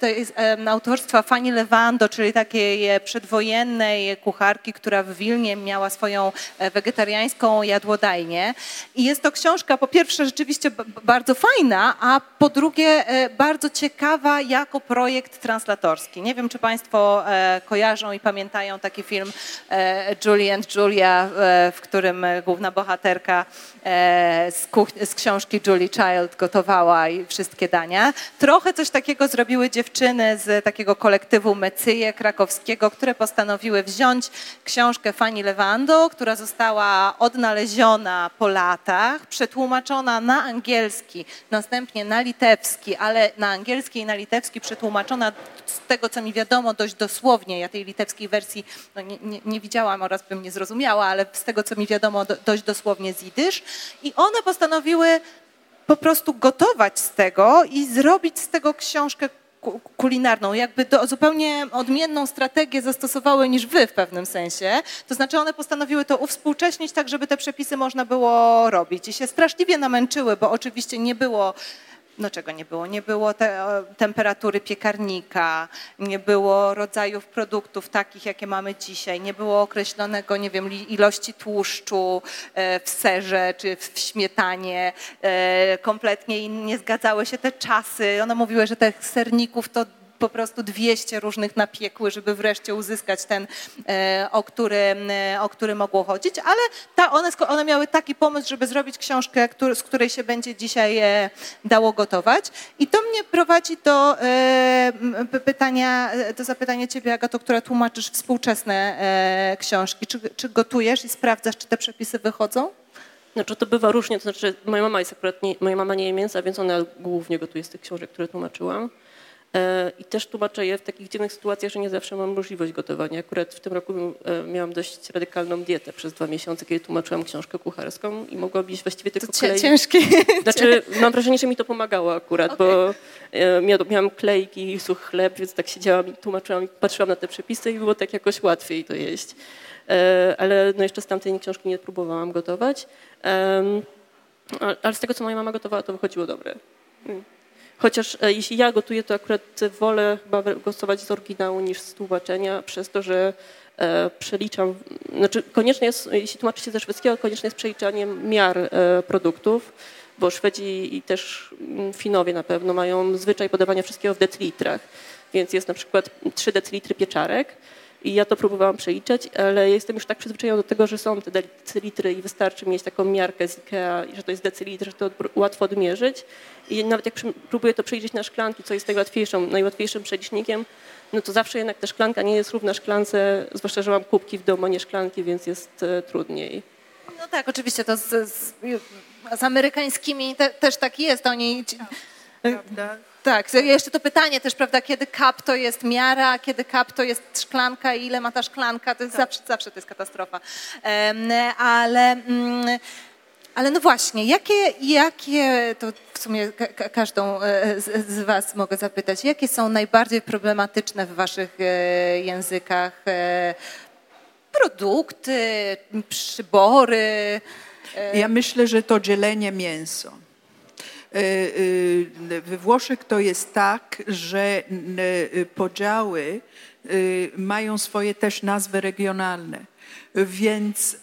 [SPEAKER 2] to jest autorstwa Fanny Lewando, czyli takiej przedwojennej kucharki, która w Wilnie miała swoją wegetariańską jadłodajnię. I jest to książka po pierwsze rzeczywiście bardzo fajna, a po drugie bardzo ciekawa jako projekt translatorski. Nie wiem, czy Państwo kojarzą i pamiętają taki film e, Julie and Julia, e, w którym główna bohaterka e, z, z książki Julie Child gotowała i wszystkie dania. Trochę coś takiego zrobiły dziewczyny z takiego kolektywu Mecyje krakowskiego, które postanowiły wziąć książkę Fanny Lewando, która została odnaleziona po latach, przetłumaczona na angielski, następnie na litewski, ale na angielski i na litewski przetłumaczona z tego, co mi wiadomo, dość dosłownie. Ja tej litewskiej polskiej wersji no nie, nie, nie, widziałam oraz bym nie zrozumiała, ale z tego, co mi wiadomo, do, dość dosłownie z jidysz. I one postanowiły po prostu gotować z tego i zrobić z tego książkę kulinarną, jakby do, zupełnie odmienną strategię zastosowały niż wy w pewnym sensie. To znaczy one postanowiły to uwspółcześnić tak, żeby te przepisy można było robić. I się straszliwie namęczyły, bo oczywiście nie było no czego nie było? Nie było te, temperatury piekarnika, nie było rodzajów produktów takich, jakie mamy dzisiaj, nie było określonego, nie wiem, ilości tłuszczu e, w serze czy w śmietanie, e, kompletnie nie zgadzały się te czasy. One mówiły, że tych serników to po prostu 200 różnych napiekły, żeby wreszcie uzyskać ten, e, o który, e, o który mogło chodzić, ale ta, one, one miały taki pomysł, żeby zrobić książkę, który, z której się będzie dzisiaj e, dało gotować. I to mnie prowadzi do pytania, do zapytania ciebie, Agato, która tłumaczysz współczesne książki. Czy, czy gotujesz i sprawdzasz, czy te przepisy wychodzą?
[SPEAKER 5] Znaczy to bywa różnie, to znaczy moja mama jest akurat, nie, moja mama nie je mięsa, więc ona głównie gotuje z tych książek, które tłumaczyłam. E, I też tłumaczę je w takich dziwnych sytuacjach, że nie zawsze mam możliwość gotowania. Akurat w tym roku e, miałam dość radykalną dietę przez dwa miesiące, kiedy tłumaczyłam książkę kucharską i mogłam iść właściwie tylko
[SPEAKER 2] to klej. ciężkie. [LAUGHS]
[SPEAKER 5] Znaczy, mam wrażenie, że mi to pomagało akurat, okay. bo e, miałam klejki i such chleb, więc tak siedziałam i tłumaczyłam i patrzyłam na te przepisy i było tak jakoś łatwiej to jeść. Ale no jeszcze z tamtej książki nie próbowałam gotować. Ale z tego, co moja mama gotowała, to wychodziło dobre. Chociaż e, jeśli ja gotuję, to akurat wolę chyba gotować z oryginału niż z tłumaczenia, przez to, że e, przeliczam, znaczy jest, jeśli tłumaczy się ze szwedzkiego, konieczne jest przeliczanie miar e, produktów, bo Szwedzi i też mm, Finowie na pewno mają zwyczaj podawania wszystkiego w decilitrach, więc jest na przykład 3 decylitry pieczarek, i ja to próbowałam przeliczać, ale jestem już tak przyzwyczajona do tego, że są te decylitry i wystarczy mieć taką miarkę z IKEA, że to jest decylitr, że to łatwo odmierzyć. I nawet jak próbuję to przeliczyć na szklanki, co jest najłatwiejszą, najłatwiejszym przelicznikiem, no to zawsze jednak ta szklanka nie jest równa szklance, zwłaszcza, że mam kubki w domu, a nie szklanki, więc jest e, trudniej.
[SPEAKER 2] No tak, oczywiście to z, z, z amerykańskimi te, też tak jest. Oni... Prawda? Tak, jeszcze to pytanie też, prawda, kiedy kap to jest miara, kiedy kap to jest szklanka i ile ma ta szklanka, to jest tak. zawsze, zawsze to jest katastrofa. ale, mm, ale no właśnie, jakie, jakie to w sumie ka każdą e, z, z was mogę zapytać, jakie są najbardziej problematyczne w waszych e, językach e, produkty, przybory?
[SPEAKER 3] Ja myślę, że to dzielenie mięso. E, e, we Włoszech to jest tak, że e, podziały mają swoje też nazwy regionalne, więc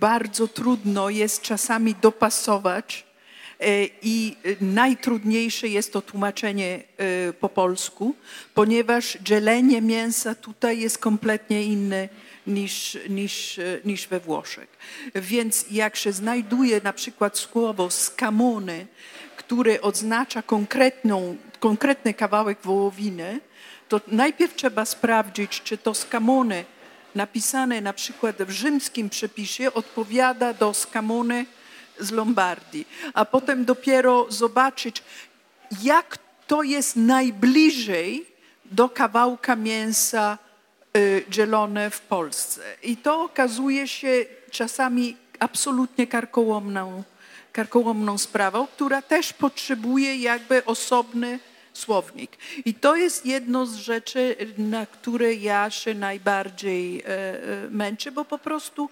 [SPEAKER 3] bardzo trudno jest czasami dopasować i najtrudniejsze jest to tłumaczenie po polsku, ponieważ dzielenie mięsa tutaj jest kompletnie inne niż, niż, niż we Włoszech. Więc jak się znajduje na przykład słowo scamone, które oznacza konkretną, konkretny kawałek wołowiny, to najpierw trzeba sprawdzić, czy to scamone napisane na przykład w rzymskim przepisie odpowiada do scamone z Lombardii, a potem dopiero zobaczyć, jak to jest najbliżej do kawałka mięsa y, dzielone w Polsce. I to okazuje się czasami absolutnie karkołomną, karkołomną sprawą, która też potrzebuje jakby osobny słownik. I to jest jedno z rzeczy, na które ja się najbardziej e, e, męczę, bo po prostu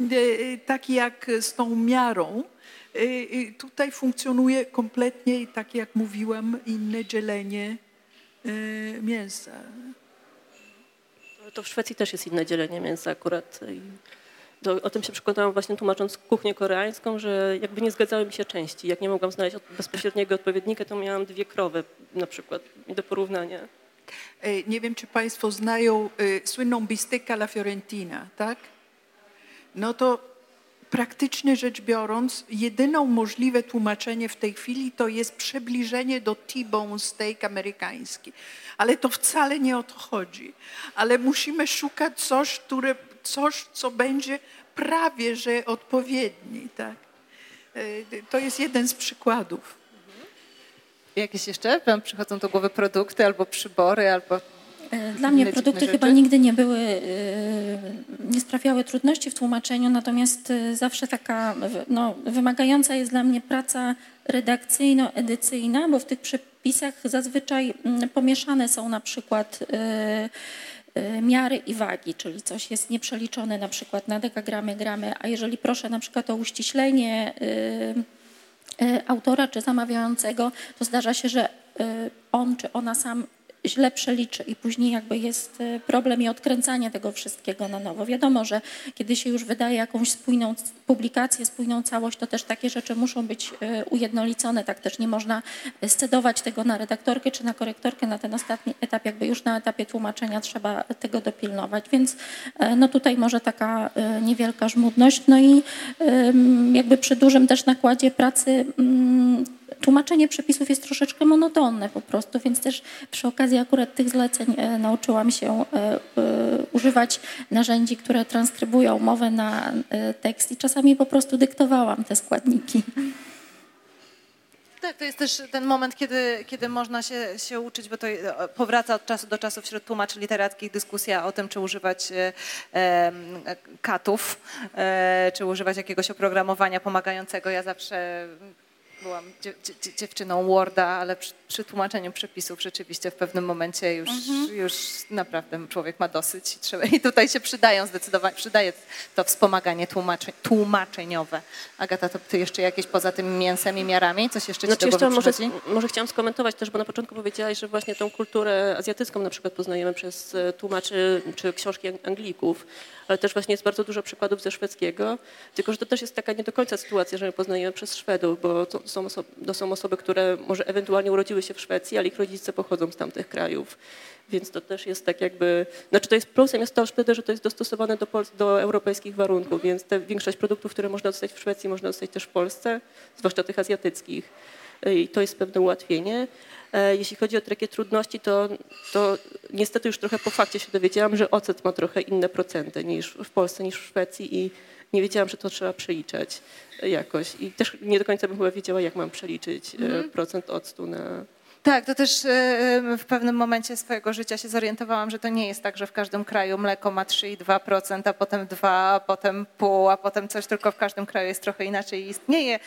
[SPEAKER 3] e, tak jak z tą miarą, tutaj funkcjonuje kompletnie, tak jak mówiłam, inne dzielenie mięsa.
[SPEAKER 5] To w Szwecji też jest inne dzielenie mięsa akurat. Do, o tym się przekonałam właśnie tłumacząc kuchnię koreańską, że jakby nie zgadzały mi się części. Jak nie mogłam znaleźć bezpośredniego odpowiednika, to miałam dwie krowy na przykład do porównania.
[SPEAKER 3] E, nie wiem, czy Państwo znają y, słynną bistykę la Fiorentina, tak? No to praktycznie rzecz biorąc, jedyną możliwe tłumaczenie w tej chwili to jest przybliżenie do T-bone steak amerykański. Ale to wcale nie o to chodzi. Ale musimy szukać coś, które coś, co będzie prawie że odpowiedni. Tak? E, to jest jeden z przykładów.
[SPEAKER 2] Jakieś jeszcze Wam przychodzą do głowy produkty albo przybory, albo
[SPEAKER 4] e, dla mnie produkty chyba nigdy nie były, e, nie sprawiały trudności w tłumaczeniu, natomiast zawsze taka no, wymagająca jest dla mnie praca redakcyjno-edycyjna, bo w tych przepisach zazwyczaj mm, pomieszane są na przykład miary i wagi, czyli coś jest nieprzeliczone na przykład na dekagramy, gramy, a jeżeli proszę na przykład o uściślenie y, y, autora czy zamawiającego, to zdarza się, że on czy ona sam źle przeliczy i później jakby jest e, problem i odkręcanie tego wszystkiego na nowo. Wiadomo, że kiedy się już wydaje jakąś spójną publikację, spójną całość, to też takie rzeczy muszą być e, ujednolicone. Tak też nie można scedować tego na redaktorkę czy na korektorkę na ten ostatni etap, jakby już na etapie tłumaczenia trzeba tego dopilnować. Więc e, no tutaj może taka niewielka żmudność. No i jakby przy dużym też nakładzie pracy mm, tłumaczenie przepisów jest troszeczkę monotonne po prostu, więc też przy okazji akurat tych zleceń e, nauczyłam się e, e, używać narzędzi, które transkrybują mowę na tekst i czasami po prostu dyktowałam te składniki.
[SPEAKER 2] Tak, to jest też ten moment, kiedy, kiedy można się, się uczyć, bo to powraca od czasu do czasu wśród tłumaczy literackich dyskusja o tym, czy używać e, katów, e, czy używać jakiegoś oprogramowania pomagającego. Ja zawsze byłam dziewczyną Worda, ale przy, przy, tłumaczeniu przepisów rzeczywiście w pewnym momencie już, mhm. już naprawdę człowiek ma dosyć i, trzeba, i tutaj się przydają zdecydowanie, przydaje to wspomaganie tłumaczeń, tłumaczeniowe. Agata, to ty jeszcze jakieś poza tym mięsem i miarami? Coś jeszcze ci znaczy, do
[SPEAKER 5] może, może chciałam skomentować też, bo na początku powiedziałaś, że właśnie tą kulturę azjatycką na przykład poznajemy przez e, tłumaczy czy książki Anglików, ale też właśnie jest bardzo dużo przykładów ze szwedzkiego, tylko że to też jest taka nie do końca sytuacja, że my poznajemy przez Szwedów, bo to są, osoby, to są osoby, które może ewentualnie urodziły się w Szwecji, ale ich rodzice pochodzą z tamtych krajów. Więc to też jest tak jakby, znaczy to jest plusem jest to że to jest dostosowane do, do europejskich warunków, więc te, większość produktów, które można dostać w Szwecji, można dostać też w Polsce, zwłaszcza tych azjatyckich. I to jest pewne ułatwienie. E, jeśli chodzi o takie trudności, to, to niestety już trochę po fakcie się dowiedziałam, że ocet ma trochę inne procenty niż w Polsce, niż w Szwecji i nie wiedziałam, że to trzeba przeliczać jakoś. I też nie do końca bym chyba wiedziała, jak mam przeliczyć mm. procent octu na,
[SPEAKER 2] tak, to też e, w pewnym momencie swojego życia się zorientowałam, że to nie jest tak, że w każdym kraju mleko ma 3,2%, a potem 2, a potem pół, a potem coś, tylko w każdym kraju jest trochę inaczej i istnieje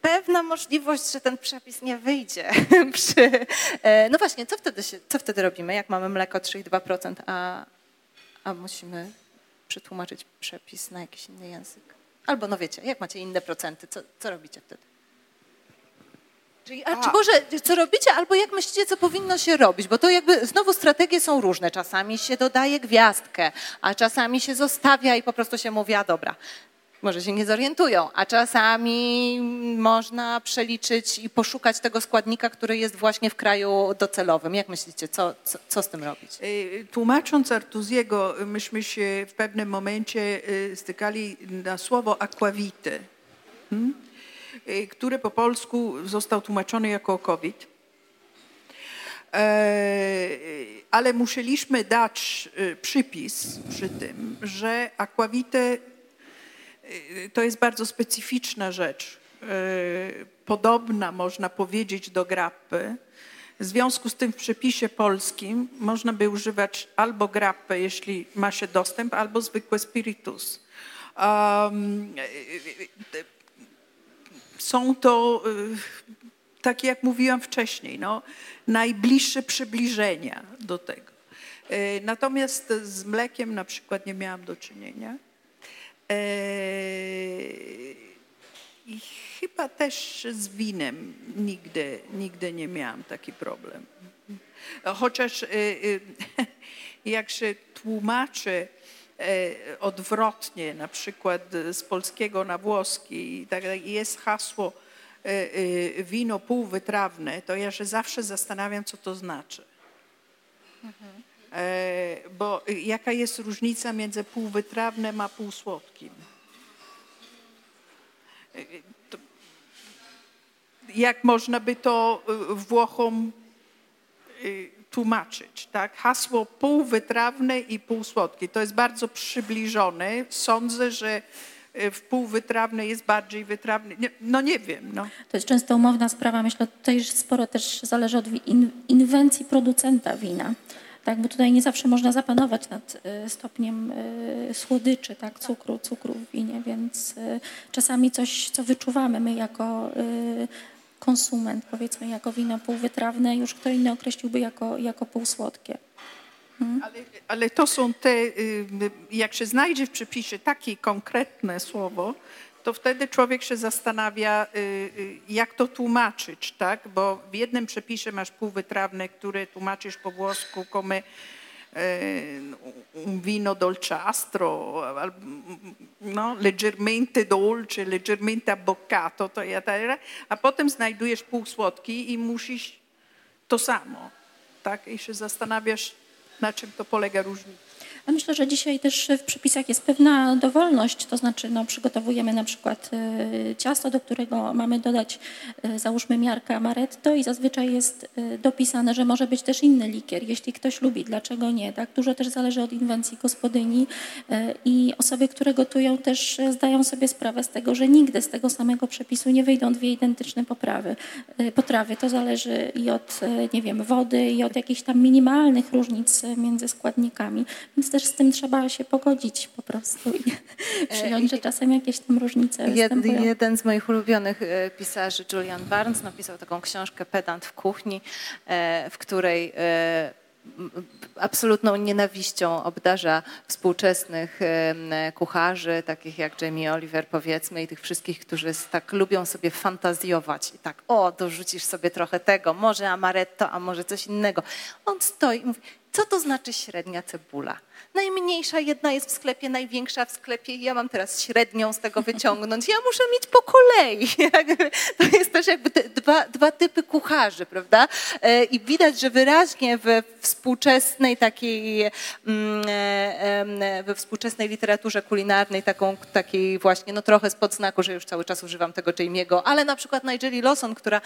[SPEAKER 2] pewna możliwość, że ten przepis nie wyjdzie. [LAUGHS] Przy, e, no właśnie, co wtedy, się, co wtedy robimy, jak mamy mleko 3,2%, a, a musimy przetłumaczyć przepis na jakiś inny język? Albo no wiecie, jak macie inne procenty, co, co robicie wtedy? Czyli, a, a, czy może co robicie, albo jak myślicie, co powinno się robić? Bo to jakby znowu strategie są różne. Czasami się dodaje gwiazdkę, a czasami się zostawia i po prostu się mówi, a dobra, może się nie zorientują, a czasami można przeliczyć i poszukać tego składnika, który jest właśnie w kraju docelowym. Jak myślicie, co, co, co z tym robić?
[SPEAKER 3] Y, Tłumacząc Artuziego, myśmy się w pewnym momencie y, stykali na słowo aquavity, hmm? Y, które po polsku został tłumaczony jako COVID. E, Ale musieliśmy dać przypis przy tym, że aquavite y, to jest bardzo specyficzna rzecz. Y, Podobna, można powiedzieć, do grappy. W związku z tym w przepisie polskim można by używać albo grappę, jeśli ma się dostęp, albo zwykłe spiritus. Um, są to, y, tak jak mówiłam wcześniej, no, najbliższe przybliżenia do tego. Y, Natomiast z mlekiem na przykład nie miałam do czynienia. Y, I chyba też z winem nigdy, nigdy nie miałam taki problem. Chociaż y, y, [LAUGHS] jak się tłumaczy e, odwrotnie, na przykład z polskiego na włoski, i tak jest hasło wino półwytrawne, to ja się zawsze zastanawiam, co to znaczy. E, Bo jaka jest różnica między półwytrawnym a półsłodkim? E, Jak można by to e, Włochom tłumaczyć, tak? Hasło półwytrawne i półsłodkie. To jest bardzo przybliżone. Sądzę, że w półwytrawne jest bardziej wytrawny. No nie wiem, no.
[SPEAKER 4] To jest często umowna sprawa. Myślę, że tutaj sporo też zależy od inwencji producenta wina. Tak, bo tutaj nie zawsze można zapanować nad y, stopniem y, słodyczy, tak, cukru, cukru w winie, więc y, czasami coś, co wyczuwamy my jako konsument, powiedzmy jako wino półwytrawne, już kto inny określiłby jako, jako półsłodkie.
[SPEAKER 3] Ale, ale to są te, jak się znajdzie w przepisie takie konkretne słowo, to wtedy człowiek się zastanawia, y, y, jak to tłumaczyć, tak? Bo w jednym przepisie masz półwytrawne, które tłumaczysz po włosku eh, un vino dolciastro, no, leggermente dolce, leggermente abboccato, to ja, ta- a potem znajdujesz półsłodki i musisz to samo, tak? I się zastanawiasz, na czym to polega różnica.
[SPEAKER 4] A myślę, że dzisiaj też w przepisach jest pewna dowolność, to znaczy no, przygotowujemy na przykład y, ciasto, do którego mamy dodać y, załóżmy miarkę amaretto i zazwyczaj jest y, dopisane, że może być też inny likier, jeśli ktoś lubi, dlaczego nie, tak? Dużo też zależy od inwencji gospodyni i osoby, które gotują też zdają sobie sprawę z tego, że nigdy z tego samego przepisu nie wyjdą dwie identyczne poprawy, potrawy. To zależy i od, nie wiem, wody i od jakichś tam minimalnych różnic między składnikami, więc też z tym trzeba się pogodzić po prostu i przyjąć, że czasem jakieś tam różnice
[SPEAKER 2] Jed,
[SPEAKER 4] występują.
[SPEAKER 2] jeden z moich ulubionych e, pisarzy, Julian Barnes, napisał taką książkę Pedant w kuchni, e, w której e, absolutną nienawiścią obdarza współczesnych kucharzy, takich jak Jamie Oliver powiedzmy i tych wszystkich, którzy tak lubią sobie fantazjować i tak, o, dorzucisz sobie trochę tego, może amaretto, a może coś innego. On stoi i mówi, co to znaczy średnia cebula? Najmniejsza jedna jest w sklepie, największa w sklepie i ja mam teraz średnią z tego wyciągnąć. Ja muszę mieć po kolei. [LAUGHS] To jest też jakby dwa, dwa typy kucharzy, prawda? E, I widać, że wyraźnie we współczesnej takiej, mm, e, we współczesnej literaturze kulinarnej, taką, takiej właśnie, no trochę spod znaku, że już cały czas używam tego Jamie'ego, ale na przykład Nigeli Lawson, która,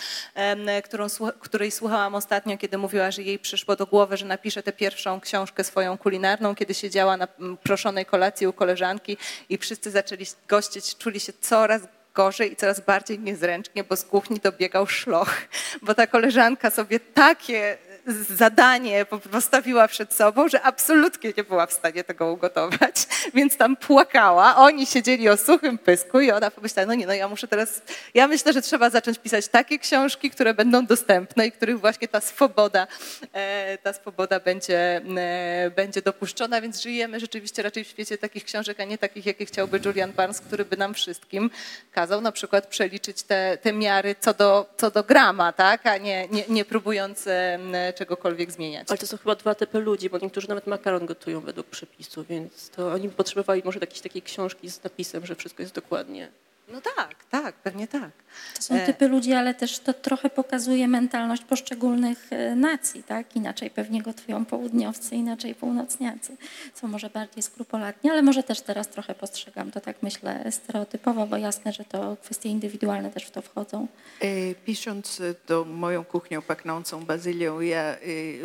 [SPEAKER 2] którą, której słuchałam ostatnio, kiedy mówiła, że jej przyszło do głowy, że napisze tę pierwszą książkę swoją kulinarną, kiedy siedziała na proszonej kolacji u koleżanki i wszyscy zaczęli gościć, czuli się coraz gorzej i coraz bardziej niezręcznie, bo z kuchni dobiegał szloch, bo ta koleżanka sobie takie zadanie po- postawiła przed sobą, że absolutnie nie była w stanie tego ugotować, [LAUGHS] więc tam płakała. Oni siedzieli o suchym pysku i ona pomyślała, no nie, no ja muszę teraz, ja myślę, że trzeba zacząć pisać takie książki, które będą dostępne i których właśnie ta swoboda, e, ta swoboda będzie, e, będzie dopuszczona, więc żyjemy rzeczywiście raczej w świecie takich książek, a nie takich, jakie chciałby Julian Barnes, który by nam wszystkim kazał na przykład przeliczyć te, te miary co do, co do grama, tak? a nie, nie, nie próbując em, czegokolwiek zmieniać.
[SPEAKER 5] Ale to są chyba dwa typy ludzi, bo niektórzy nawet makaron gotują według przepisu, więc to oni potrzebowali może jakiejś takiej książki z napisem, że wszystko jest dokładnie.
[SPEAKER 2] No tak, tak, pewnie tak.
[SPEAKER 4] To są
[SPEAKER 2] E.
[SPEAKER 4] typy ludzi, ale też to trochę pokazuje mentalność poszczególnych e, nacji, tak? Inaczej pewnie gotują południowcy, inaczej północniacy. Są może bardziej skrupulatni, ale może też teraz trochę postrzegam to tak myślę stereotypowo, bo jasne, że to kwestie indywidualne też w to wchodzą.
[SPEAKER 3] E, Pisząc to moją kuchnią pachnącą bazylią, ja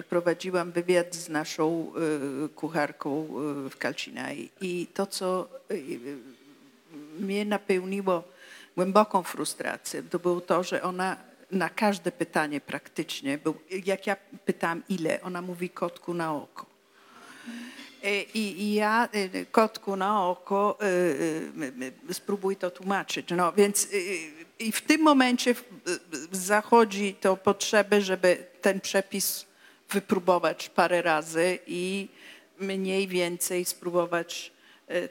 [SPEAKER 3] prowadziłam wywiad z naszą kucharką w Kalcinaj i to, co mnie napełniło głęboką frustrację, to było to, że ona na każde pytanie praktycznie, jak ja pytałam ile, ona mówi kotku na oko. E, I, ja e, kotku na oko e, spróbuj to tłumaczyć. No więc i w tym momencie zachodzi to potrzebę, żeby ten przepis wypróbować parę razy i mniej więcej spróbować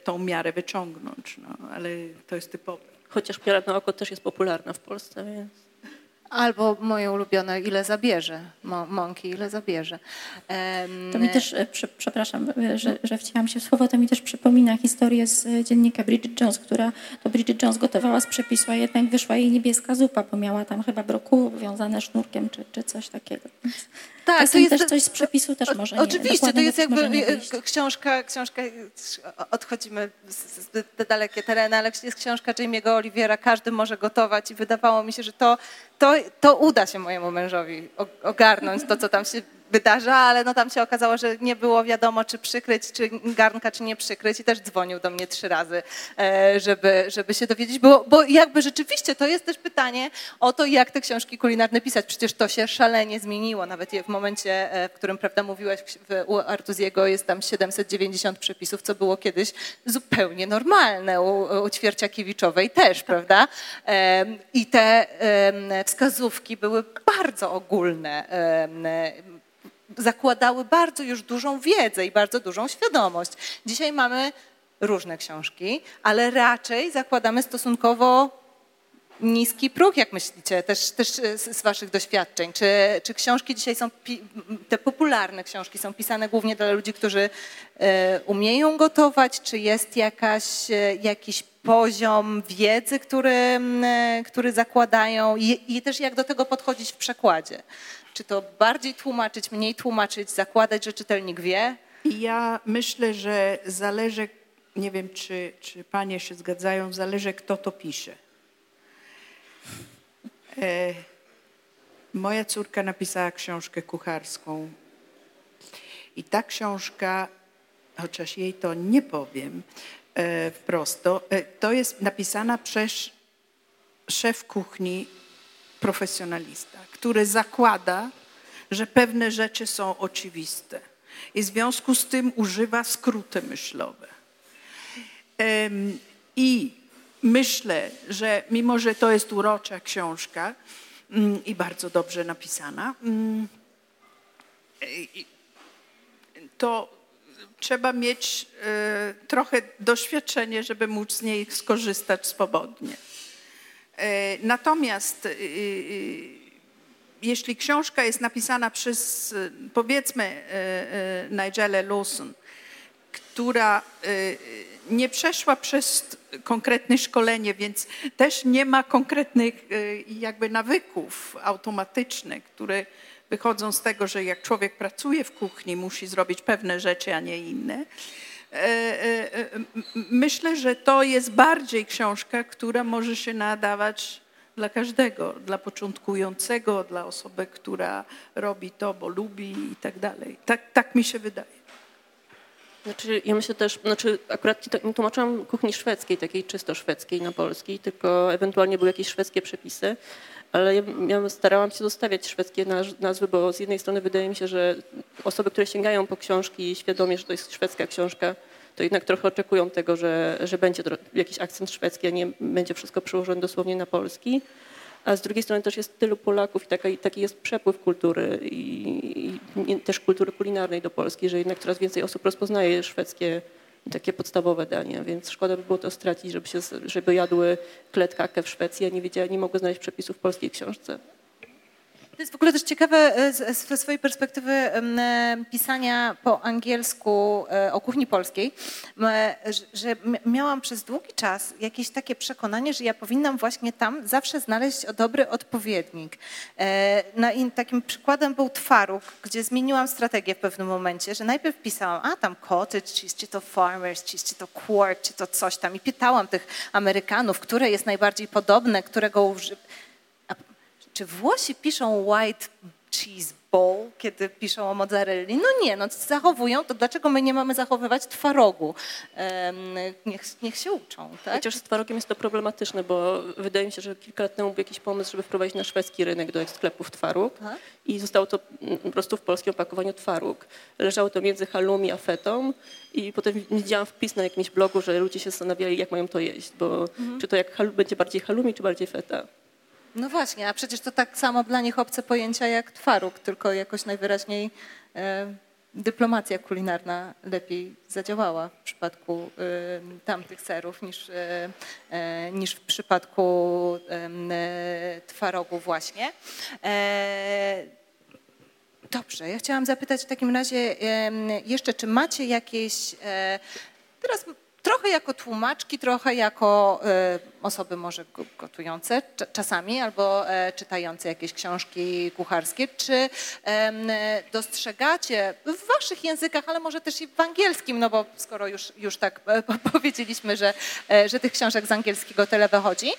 [SPEAKER 3] tą miarę wyciągnąć. No, ale to jest typowe.
[SPEAKER 5] Chociaż miara na oko też jest popularna w Polsce, więc...
[SPEAKER 2] Albo moje ulubione, ile zabierze, mąki, ile zabierze.
[SPEAKER 4] To mi też, e, prze, przepraszam, e, że, że wcięłam się w słowo, to mi też przypomina historię z e, dziennika Bridget Jones, która to Bridget Jones gotowała z przepisu, a jednak wyszła jej niebieska zupa, bo miała tam chyba brokuł wiązane sznurkiem czy, czy coś takiego.
[SPEAKER 2] Tak,
[SPEAKER 4] Czasem też coś z przepisu też
[SPEAKER 2] o-
[SPEAKER 4] może nie-
[SPEAKER 2] Oczywiście, to jest jakby książka, książka, odchodzimy z- z- dalekie tereny, ale jest książka Jamie'ego Oliviera, każdy może gotować i wydawało mi się, że to, to, to uda się mojemu mężowi ogarnąć to, co tam się wydarza, ale no tam się okazało, że nie było wiadomo, czy przykryć, czy garnka, czy nie przykryć i też dzwonił do mnie trzy razy, e, żeby, żeby się dowiedzieć, bo, bo jakby rzeczywiście to jest też pytanie o to, jak te książki kulinarne pisać. Przecież to się szalenie zmieniło, nawet w momencie, e, w którym, prawda, mówiłaś, u Artuziego jest tam 790 przepisów, co było kiedyś zupełnie normalne, u, u Ćwierciakiewiczowej też, prawda? Em, I te wskazówki były bardzo ogólne, zakładały bardzo już dużą wiedzę i bardzo dużą świadomość. Dzisiaj mamy różne książki, ale raczej zakładamy stosunkowo niski próg, jak myślicie, też, też z, z waszych doświadczeń? Czy, czy książki dzisiaj są, te popularne książki są pisane głównie dla ludzi, którzy e, umieją gotować? Czy jest jakaś, e, jakiś poziom wiedzy, który, e, który zakładają I, i też jak do tego podchodzić w przekładzie? Czy to bardziej tłumaczyć, mniej tłumaczyć, zakładać, że czytelnik wie?
[SPEAKER 3] Ja myślę, że zależy, nie wiem czy, czy panie się zgadzają, zależy kto to pisze. E, moja córka napisała książkę kucharską i ta książka, chociaż jej to nie powiem e, wprost, to, e, to jest napisana przez szef kuchni profesjonalista, który zakłada, że pewne rzeczy są oczywiste i w związku z tym używa skróty myślowe. I myślę, że mimo, że to jest urocza książka mm, i bardzo dobrze napisana, mm, to trzeba mieć e, trochę doświadczenie, żeby móc z niej skorzystać swobodnie. E, Natomiast y, jeśli książka jest napisana przez, powiedzmy, Nigelę Lawson, która y, nie przeszła przez konkretne szkolenie, więc też nie ma konkretnych y, jakby nawyków automatycznych, które wychodzą z tego, że jak człowiek pracuje w kuchni, musi zrobić pewne rzeczy, a nie inne. M- Myślę, że to jest bardziej książka, która może się nadawać dla każdego, dla początkującego, dla osoby, która robi to, bo lubi i tak dalej. Tak, tak mi się wydaje.
[SPEAKER 5] Znaczy, ja myślę też, znaczy akurat nie- tłumaczyłam kuchni szwedzkiej, takiej czysto szwedzkiej na polski, tylko ewentualnie były jakieś szwedzkie przepisy, ale ja, ja starałam się zostawiać szwedzkie naz- nazwy, bo z jednej strony wydaje mi się, że osoby, które sięgają po książki świadomie, że to jest szwedzka książka, to jednak trochę oczekują tego, że, że będzie jakiś akcent szwedzki, a nie będzie wszystko przełożone dosłownie na polski. A z drugiej strony też jest tylu Polaków i taki, taki jest przepływ kultury i, i też kultury kulinarnej do Polski, że jednak coraz więcej osób rozpoznaje szwedzkie takie podstawowe dania, więc szkoda by było to stracić, żeby, się, żeby jadły kletkake w Szwecji, a nie, wiedziały, nie mogły znaleźć przepisów w polskiej książce.
[SPEAKER 2] To jest w ogóle też ciekawe e, z- ze swojej perspektywy e, pisania po angielsku e, o kuchni polskiej, e, że- miałam przez długi czas jakieś takie przekonanie, że ja powinnam właśnie tam zawsze znaleźć dobry odpowiednik. E, No takim przykładem był twaróg, gdzie zmieniłam strategię w pewnym momencie, że najpierw pisałam, a tam cottage czy to farmers czy to quart, czy to coś tam i pytałam tych Amerykanów, które jest najbardziej podobne, którego uży... Czy Włosi piszą white cheese bowl, kiedy piszą o mozzarelli? No nie, no zachowują, to dlaczego my nie mamy zachowywać twarogu? Niech, niech się uczą, tak?
[SPEAKER 5] Chociaż z twarogiem jest to problematyczne, bo wydaje mi się, że kilka lat temu był jakiś pomysł, żeby wprowadzić na szwedzki rynek do sklepów twaróg
[SPEAKER 2] Aha.
[SPEAKER 5] i zostało to mm, po prostu w polskim opakowaniu twaróg. Leżało to między halloumi a fetą i potem widziałam wpis na jakimś blogu, że ludzie się zastanawiali, jak mają to jeść, bo czy to jak będzie bardziej halloumi, czy bardziej feta.
[SPEAKER 2] No właśnie, a przecież to tak samo dla nich obce pojęcia jak twaróg, tylko jakoś najwyraźniej e, dyplomacja kulinarna lepiej zadziałała w przypadku e, tamtych serów niż, e, niż w przypadku twarogu właśnie. Dobrze, ja chciałam zapytać w takim razie jeszcze, czy macie jakieś, teraz trochę jako tłumaczki, trochę jako e, osoby może go- gotujące cza- czasami albo e, czytające jakieś książki kucharskie, czy dostrzegacie w waszych językach, ale może też i w angielskim, no bo skoro już, już tak e, po- [LAUGHS] powiedzieliśmy, że, że tych książek z angielskiego tyle wychodzi,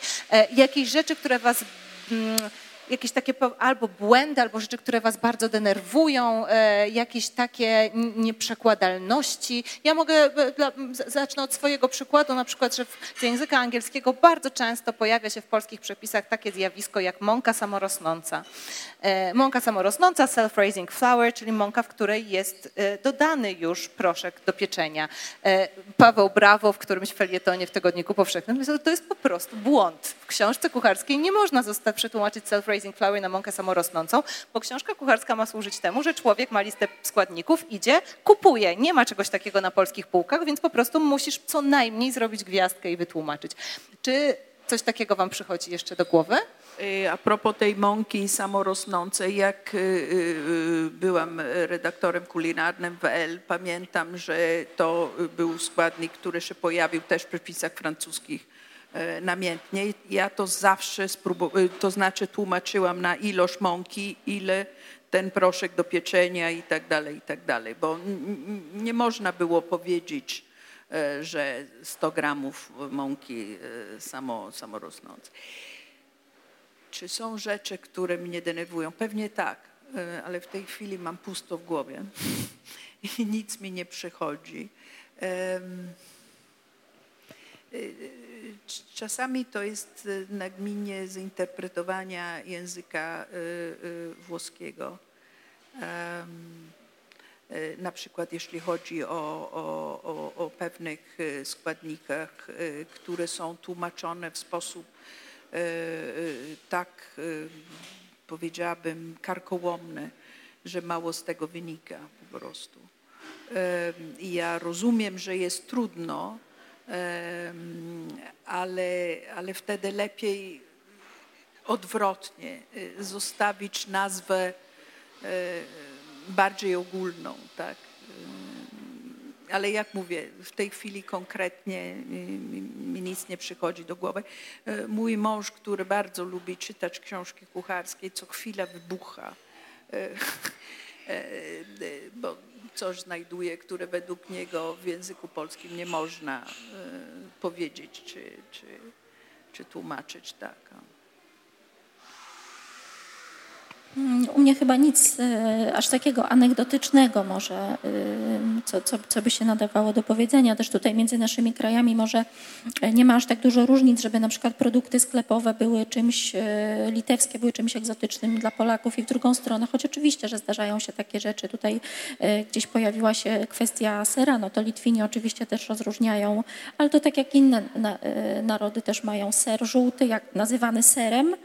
[SPEAKER 2] jakieś rzeczy, które was mm, jakieś takie albo błędy, albo rzeczy, które was bardzo denerwują, e, jakieś takie nieprzekładalności. Ja mogę, e, zacznę od swojego przykładu, na przykład, że z języka angielskiego bardzo często pojawia się w polskich przepisach takie zjawisko jak mąka samorosnąca. E, mąka samorosnąca, self-raising flour, czyli mąka, w której jest dodany już proszek do pieczenia. Paweł Brawo w którymś felietonie w Tygodniku Powszechnym to jest po prostu błąd. W książce kucharskiej nie można zostać przetłumaczyć self-raising flour na mąkę samorosnącą, bo książka kucharska ma służyć temu, że człowiek ma listę składników, idzie, kupuje. Nie ma czegoś takiego na polskich półkach, więc po prostu musisz co najmniej zrobić gwiazdkę i wytłumaczyć. Czy coś takiego wam przychodzi jeszcze do głowy?
[SPEAKER 3] Y, A propos tej mąki samorosnącej, jak y, y, byłam redaktorem kulinarnym w L, pamiętam, że to był składnik, który się pojawił też w przepisach francuskich namiętnie. Ja to zawsze spróbowałam, to znaczy tłumaczyłam na ilość mąki, ile ten proszek do pieczenia i tak dalej, i tak dalej, bo nie można było powiedzieć, y, że 100 gramów mąki samo, samorosnącej. Czy są rzeczy, które mnie denerwują? Pewnie tak, e, ale w tej chwili mam pusto w głowie [LAUGHS] i nic mi nie przychodzi. E, e, c- Czasami to jest nagminnie zinterpretowania języka e, e, włoskiego. E, Na przykład jeśli chodzi o, o, o, o pewnych składnikach, które są tłumaczone w sposób tak, powiedziałabym, karkołomny, że mało z tego wynika po prostu. Ja rozumiem, że jest trudno, ale, ale wtedy lepiej odwrotnie, y, zostawić nazwę y, bardziej ogólną, tak. Y, Ale jak mówię, w tej chwili konkretnie mi nic nie przychodzi do głowy. Mój mąż, który bardzo lubi czytać książki kucharskie, co chwila wybucha, [LAUGHS] bo coś znajduje, które według niego w języku polskim nie można y, powiedzieć czy, czy, czy tłumaczyć tak.
[SPEAKER 4] Mm, U mnie chyba nic e, aż takiego anegdotycznego może, e, co, co, co by się nadawało do powiedzenia. Też tutaj między naszymi krajami może e, nie ma aż tak dużo różnic, żeby na przykład produkty sklepowe były czymś, litewskie były czymś egzotycznym dla Polaków i w drugą stronę, choć oczywiście, że zdarzają się takie rzeczy. Tutaj gdzieś pojawiła się kwestia sera, no to Litwini oczywiście też rozróżniają, ale to tak jak inne na, narody też mają ser żółty, jak nazywany serem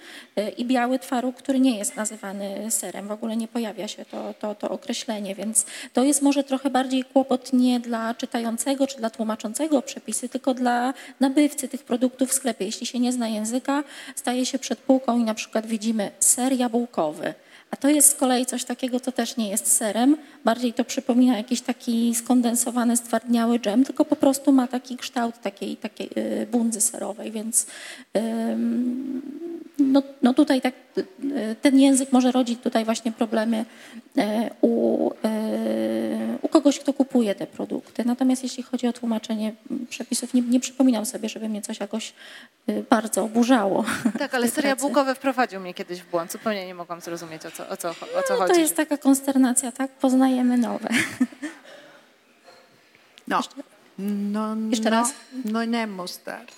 [SPEAKER 4] i biały twaróg, który nie jest nazywany serem. W ogóle nie pojawia się to, to, to określenie, więc to jest może trochę bardziej kłopot nie dla czytającego czy dla tłumaczącego przepisy, tylko dla nabywcy tych produktów w sklepie. Jeśli się nie zna języka, staje się przed półką i na przykład widzimy ser jabłkowy A to jest z kolei coś takiego, co też nie jest serem. Bardziej to przypomina jakiś taki skondensowany, stwardniały dżem, tylko po prostu ma taki kształt takiej, takiej y, bundzy serowej, więc no, no tutaj tak, y, ten język może rodzić tutaj właśnie problemy e, u, e, u kogoś, kto kupuje te produkty. Natomiast jeśli chodzi o tłumaczenie przepisów, nie, nie przypominam sobie, żeby mnie coś jakoś bardzo oburzało.
[SPEAKER 2] Tak, ale seria bułkowe wprowadził mnie kiedyś w błąd. Zupełnie nie mogłam zrozumieć, o co, o co, o co
[SPEAKER 4] no,
[SPEAKER 2] chodzi.
[SPEAKER 4] To jest taka konsternacja, tak? Poznajemy nowe. [LAUGHS]
[SPEAKER 3] No. No,
[SPEAKER 4] Jeszcze
[SPEAKER 3] no,
[SPEAKER 4] raz?
[SPEAKER 3] No nie mostarda.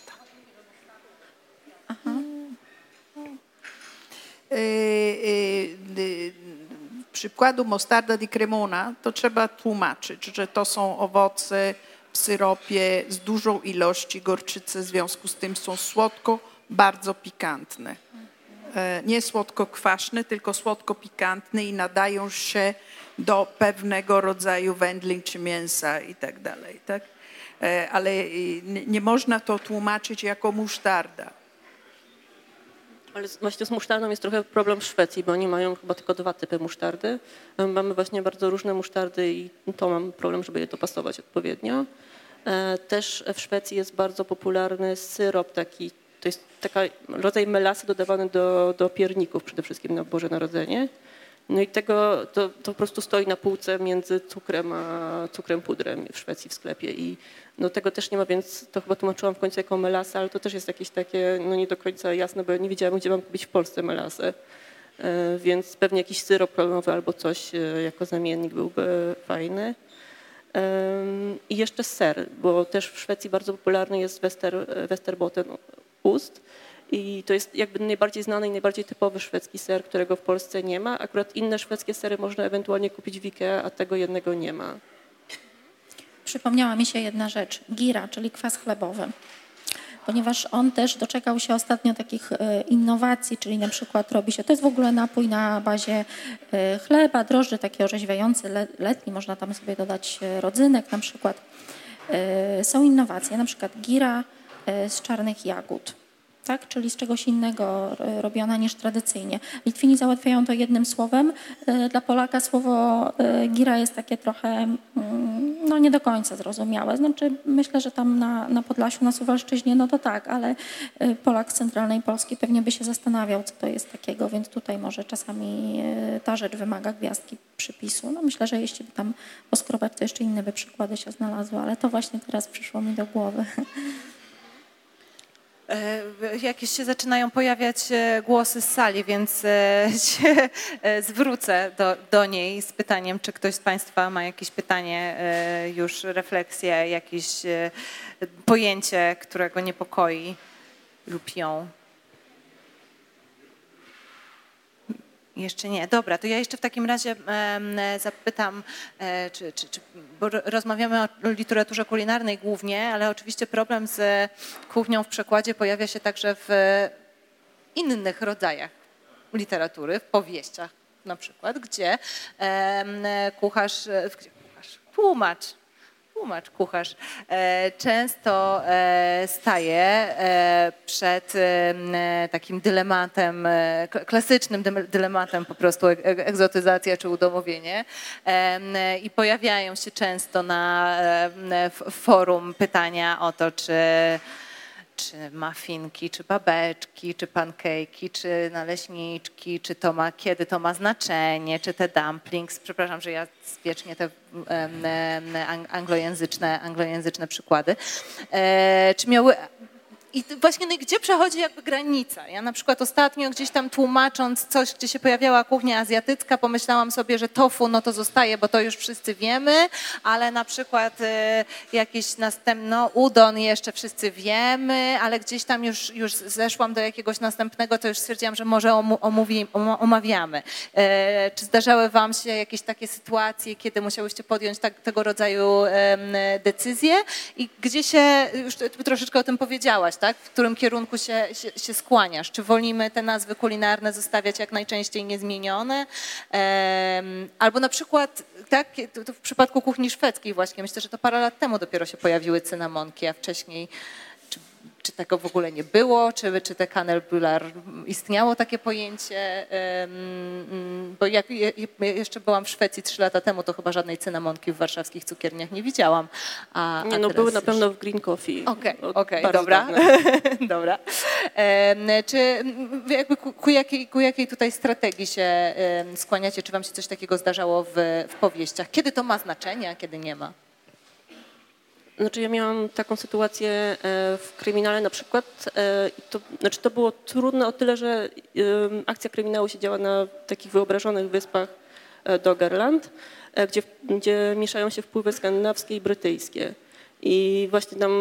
[SPEAKER 4] Aha.
[SPEAKER 3] Y, y, y, przykładu mostarda di cremona to trzeba tłumaczyć, że to są owoce w syropie z dużą ilością gorczycy, w związku z tym są słodko, bardzo pikantne. E, Nie słodko-kwaśne, tylko słodko-pikantne i nadają się do pewnego rodzaju wędlin czy mięsa i tak dalej. Tak? E, Ale nie można to tłumaczyć jako musztarda.
[SPEAKER 5] Ale właśnie z musztardą jest trochę problem w Szwecji, bo oni mają chyba tylko dwa typy musztardy. My Mamy właśnie bardzo różne musztardy i to mam problem, żeby je dopasować odpowiednio. E, Też w Szwecji jest bardzo popularny syrop taki, to jest taka rodzaj melasy dodawany do, do pierników przede wszystkim na Boże Narodzenie. No i tego to, to po prostu stoi na półce między cukrem a cukrem pudrem w Szwecji w sklepie i no tego też nie ma, więc to chyba tłumaczyłam w końcu jako melasa, ale to też jest jakieś takie no nie do końca jasne, bo nie wiedziałam, gdzie mam kupić w Polsce melasę. E, Więc pewnie jakiś syrop klonowy albo coś e, jako zamiennik byłby fajny. Em, I jeszcze ser, bo też w Szwecji bardzo popularny jest Wester, Westerbotten ust. I to jest jakby najbardziej znany i najbardziej typowy szwedzki ser, którego w Polsce nie ma. Akurat inne szwedzkie sery można ewentualnie kupić w Ikea, a tego jednego nie ma.
[SPEAKER 4] Przypomniała mi się jedna rzecz. Gira, czyli kwas chlebowy. Ponieważ on też doczekał się ostatnio takich e, innowacji, czyli na przykład robi się, to jest w ogóle napój na bazie e, chleba, drożdży, taki orzeźwiający, le- letni, można tam sobie dodać e, rodzynek na przykład. Są innowacje, na przykład gira z czarnych jagód. Tak, czyli z czegoś innego e, robiona niż tradycyjnie. Litwini załatwiają to jednym słowem. E, Dla Polaka słowo e, gira jest takie trochę mm, no, nie do końca zrozumiałe. Znaczy, myślę, że tam na, na Podlasiu, na Suwalszczyźnie, no to tak, ale Polak z centralnej Polski pewnie by się zastanawiał, co to jest takiego, więc tutaj może czasami ta rzecz wymaga gwiazdki przypisu. No myślę, że jeśli by tam poskrobać, to jeszcze inne by przykłady się znalazły, ale to właśnie teraz przyszło mi do głowy. [LAUGHS]
[SPEAKER 2] E, Jakieś się zaczynają pojawiać e, głosy z sali, więc e, [LAUGHS] się zwrócę do, do niej z pytaniem, czy ktoś z Państwa ma jakieś pytanie, już refleksję, jakieś pojęcie, którego niepokoi lub ją. Jeszcze nie. Dobra, to ja jeszcze w takim razie zapytam, e, czy, czy, czy, bo ro- rozmawiamy o literaturze kulinarnej głównie, ale oczywiście problem z kuchnią w przekładzie pojawia się także w innych rodzajach literatury, w powieściach na przykład, gdzie kucharz, kucharz, tłumacz, tłumacz, kucharz e, często e, staje e, przed takim dylematem, klasycznym dylematem po prostu egzotyzacja czy udomowienie. I pojawiają się często na forum pytania o to, czy czy muffinki, czy babeczki, czy pankejki, czy naleśniczki, czy to ma, kiedy to ma znaczenie, czy te dumplings. Przepraszam, że ja wiecznie te anglojęzyczne, anglojęzyczne przykłady. E, czy miały i właśnie no, gdzie przechodzi jakby granica? Ja na przykład ostatnio gdzieś tam tłumacząc coś, gdzie się pojawiała kuchnia azjatycka, pomyślałam sobie, że tofu no to zostaje, bo to już wszyscy wiemy, ale na przykład e, jakiś następny, no udon jeszcze wszyscy wiemy, ale gdzieś tam już, już zeszłam do jakiegoś następnego, to już stwierdziłam, że może omówi, om- omawiamy. E, czy zdarzały wam się jakieś takie sytuacje, kiedy musiałyście podjąć tak, tego rodzaju decyzje i gdzie się, już troszeczkę o tym powiedziałaś, tak? w którym kierunku się, się, się skłaniasz? Czy wolimy te nazwy kulinarne zostawiać jak najczęściej niezmienione? Albo na przykład, tak, w przypadku kuchni szwedzkiej właśnie, myślę, że to parę lat temu dopiero się pojawiły cynamonki, a wcześniej czy, tego w ogóle nie było, czy, czy te kanelbular istniało takie pojęcie, bo jak jeszcze byłam w Szwecji trzy lata temu, to chyba żadnej cynamonki w warszawskich cukierniach nie widziałam.
[SPEAKER 5] A, nie, no były na pewno w Green Coffee.
[SPEAKER 2] Okej, okay, okej, okay, dobra. [LAUGHS] dobra. Czy jakby ku, ku, jakiej, ku jakiej tutaj strategii się skłaniacie? Czy wam się coś takiego zdarzało w, w powieściach? Kiedy to ma znaczenie, a kiedy nie ma?
[SPEAKER 5] Znaczy ja miałam taką sytuację e, w kryminale na przykład. E, to, znaczy to było trudne o tyle, że akcja kryminału się działa na takich wyobrażonych wyspach e, Doggerland, gdzie, gdzie mieszają się wpływy skandynawskie i brytyjskie. I właśnie tam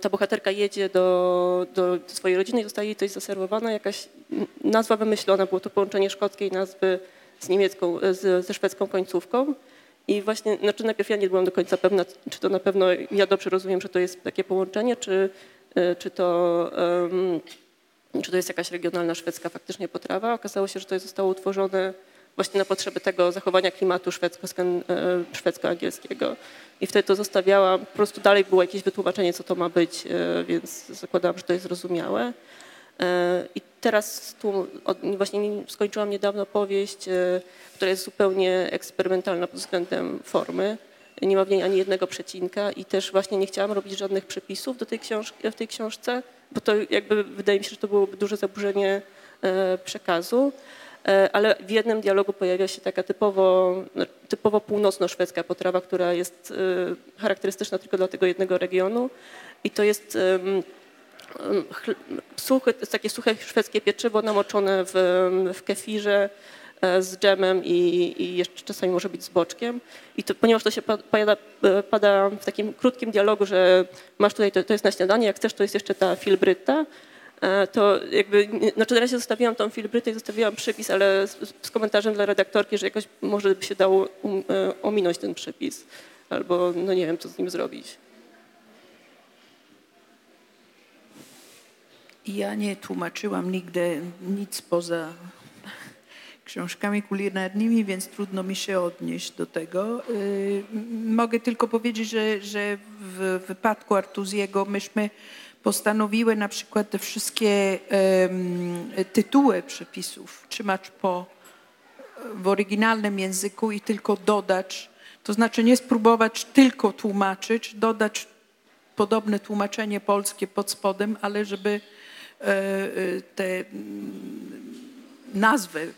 [SPEAKER 5] ta bohaterka jedzie do, do, swojej rodziny i zostaje jej coś zaserwowana, jakaś nazwa wymyślona, było to połączenie szkockiej nazwy z niemiecką, z, ze szwedzką końcówką. I właśnie, znaczy najpierw ja nie byłam do końca pewna, czy to na pewno ja dobrze rozumiem, że to jest takie połączenie, czy, e, czy, to, um, czy to jest jakaś regionalna szwedzka faktycznie potrawa. Okazało się, że to zostało utworzone właśnie na potrzeby tego zachowania klimatu e, szwedzko-angielskiego. I wtedy to zostawiałam, po prostu dalej było jakieś wytłumaczenie, co to ma być, e, więc zakładałam, że to jest zrozumiałe. I teraz tu właśnie skończyłam niedawno powieść, e, która jest zupełnie eksperymentalna pod względem formy. Nie ma w niej ani jednego przecinka i też właśnie nie chciałam robić żadnych przepisów do tej książki, w tej książce, bo to jakby wydaje mi się, że to byłoby duże zaburzenie e, przekazu. E, ale w jednym dialogu pojawia się taka typowo, typowo północno-szwedzka potrawa, która jest charakterystyczna tylko dla tego jednego regionu i to jest suchy, to jest takie suche szwedzkie pieczywo namoczone w, w kefirze e, z dżemem i, i, jeszcze czasami może być z boczkiem. I to, ponieważ to się pada, pada, w takim krótkim dialogu, że masz tutaj, to, to jest na śniadanie, jak chcesz, to jest jeszcze ta filbryta, e, to jakby, znaczy na razie zostawiłam tą filbrytę i zostawiłam przypis, ale z, z, komentarzem dla redaktorki, że jakoś może by się dało um, e, ominąć ten przypis, albo no nie wiem, co z nim zrobić.
[SPEAKER 3] Ja nie tłumaczyłam nigdy nic poza książkami kulinarnymi, więc trudno mi się odnieść do tego. Y, mogę tylko powiedzieć, że, że w wypadku Artuziego myśmy postanowiły na przykład te wszystkie tytuły przepisów trzymać po, w oryginalnym języku i tylko dodać, to znaczy nie spróbować tylko tłumaczyć, dodać podobne tłumaczenie polskie pod spodem, ale żeby te mm, nazwy,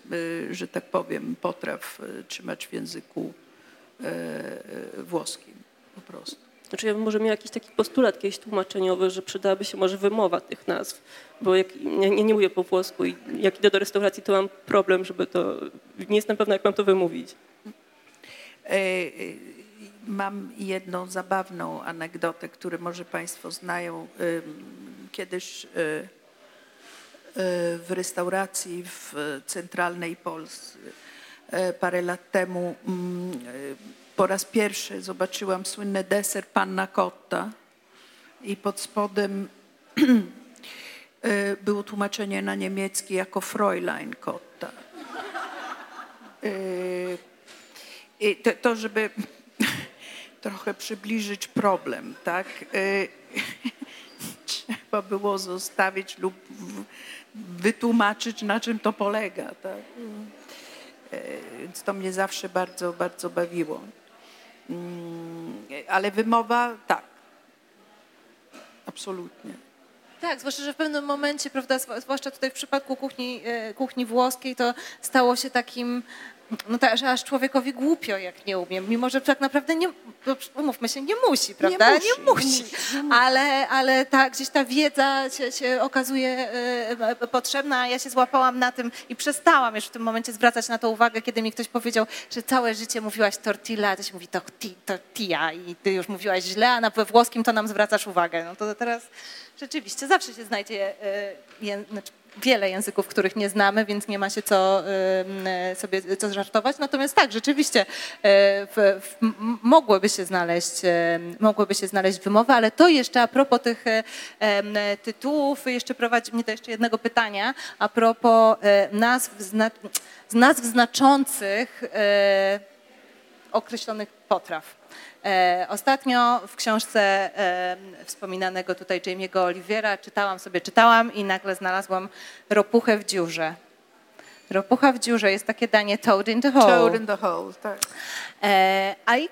[SPEAKER 3] e, że tak powiem, potraw trzymać w języku włoskim po prostu.
[SPEAKER 5] Znaczy ja bym może miał jakiś taki postulat kiedyś tłumaczeniowy, że przydałaby się może wymowa tych nazw, bo jak, nie, nie mówię po włosku i jak idę do restauracji, to mam problem, żeby to, nie jestem pewna, jak mam to wymówić.
[SPEAKER 3] Mam jedną zabawną anegdotę, którą może Państwo znają. Kiedyś w restauracji w centralnej Polsce e, parę lat temu mm, e, po raz pierwszy zobaczyłam słynny deser Panna Cotta i pod spodem [CLEARS THROAT] było tłumaczenie na niemiecki jako Fräulein Cotta. I to, to żeby [LAUGHS] trochę przybliżyć problem, tak? [LAUGHS] Trzeba było zostawić lub wytłumaczyć, na czym to polega. Tak? E, więc to mnie zawsze bardzo, bardzo bawiło. Mm, ale wymowa tak. Absolutnie.
[SPEAKER 2] Tak, zwłaszcza, że w pewnym momencie, prawda, zwłaszcza tutaj w przypadku kuchni, e, kuchni włoskiej, to stało się takim no tak, że aż człowiekowi głupio, jak nie umiem, mimo że tak naprawdę nie, no, umówmy się, nie musi, prawda? Nie musi. Nie musi. Nie musi. Ale, ale ta, gdzieś ta wiedza się, się okazuje y, potrzebna, a ja się złapałam na tym i przestałam już w tym momencie zwracać na to uwagę, kiedy mi ktoś powiedział, że całe życie mówiłaś tortilla, to się mówi tortilla i ty już mówiłaś źle, a na we włoskim to nam zwracasz uwagę. No to teraz rzeczywiście zawsze się znajdzie y, znaczy, wiele języków, których nie znamy, więc nie ma się co sobie co żartować. Natomiast tak, rzeczywiście e, w, w, mogłyby się znaleźć, mogłyby się znaleźć wymowy, ale to jeszcze a propos tych e, tytułów, jeszcze prowadzi mnie do jeszcze jednego pytania a propos e, nazw, nazw znaczących określonych potraw. E, Ostatnio w książce e, wspominanego tutaj Jamie'ego Olivera czytałam sobie, czytałam i nagle znalazłam ropuchę w dziurze. Ropucha w dziurze jest takie danie toad in the hole.
[SPEAKER 3] Toad in the hole, tak.
[SPEAKER 2] E, a i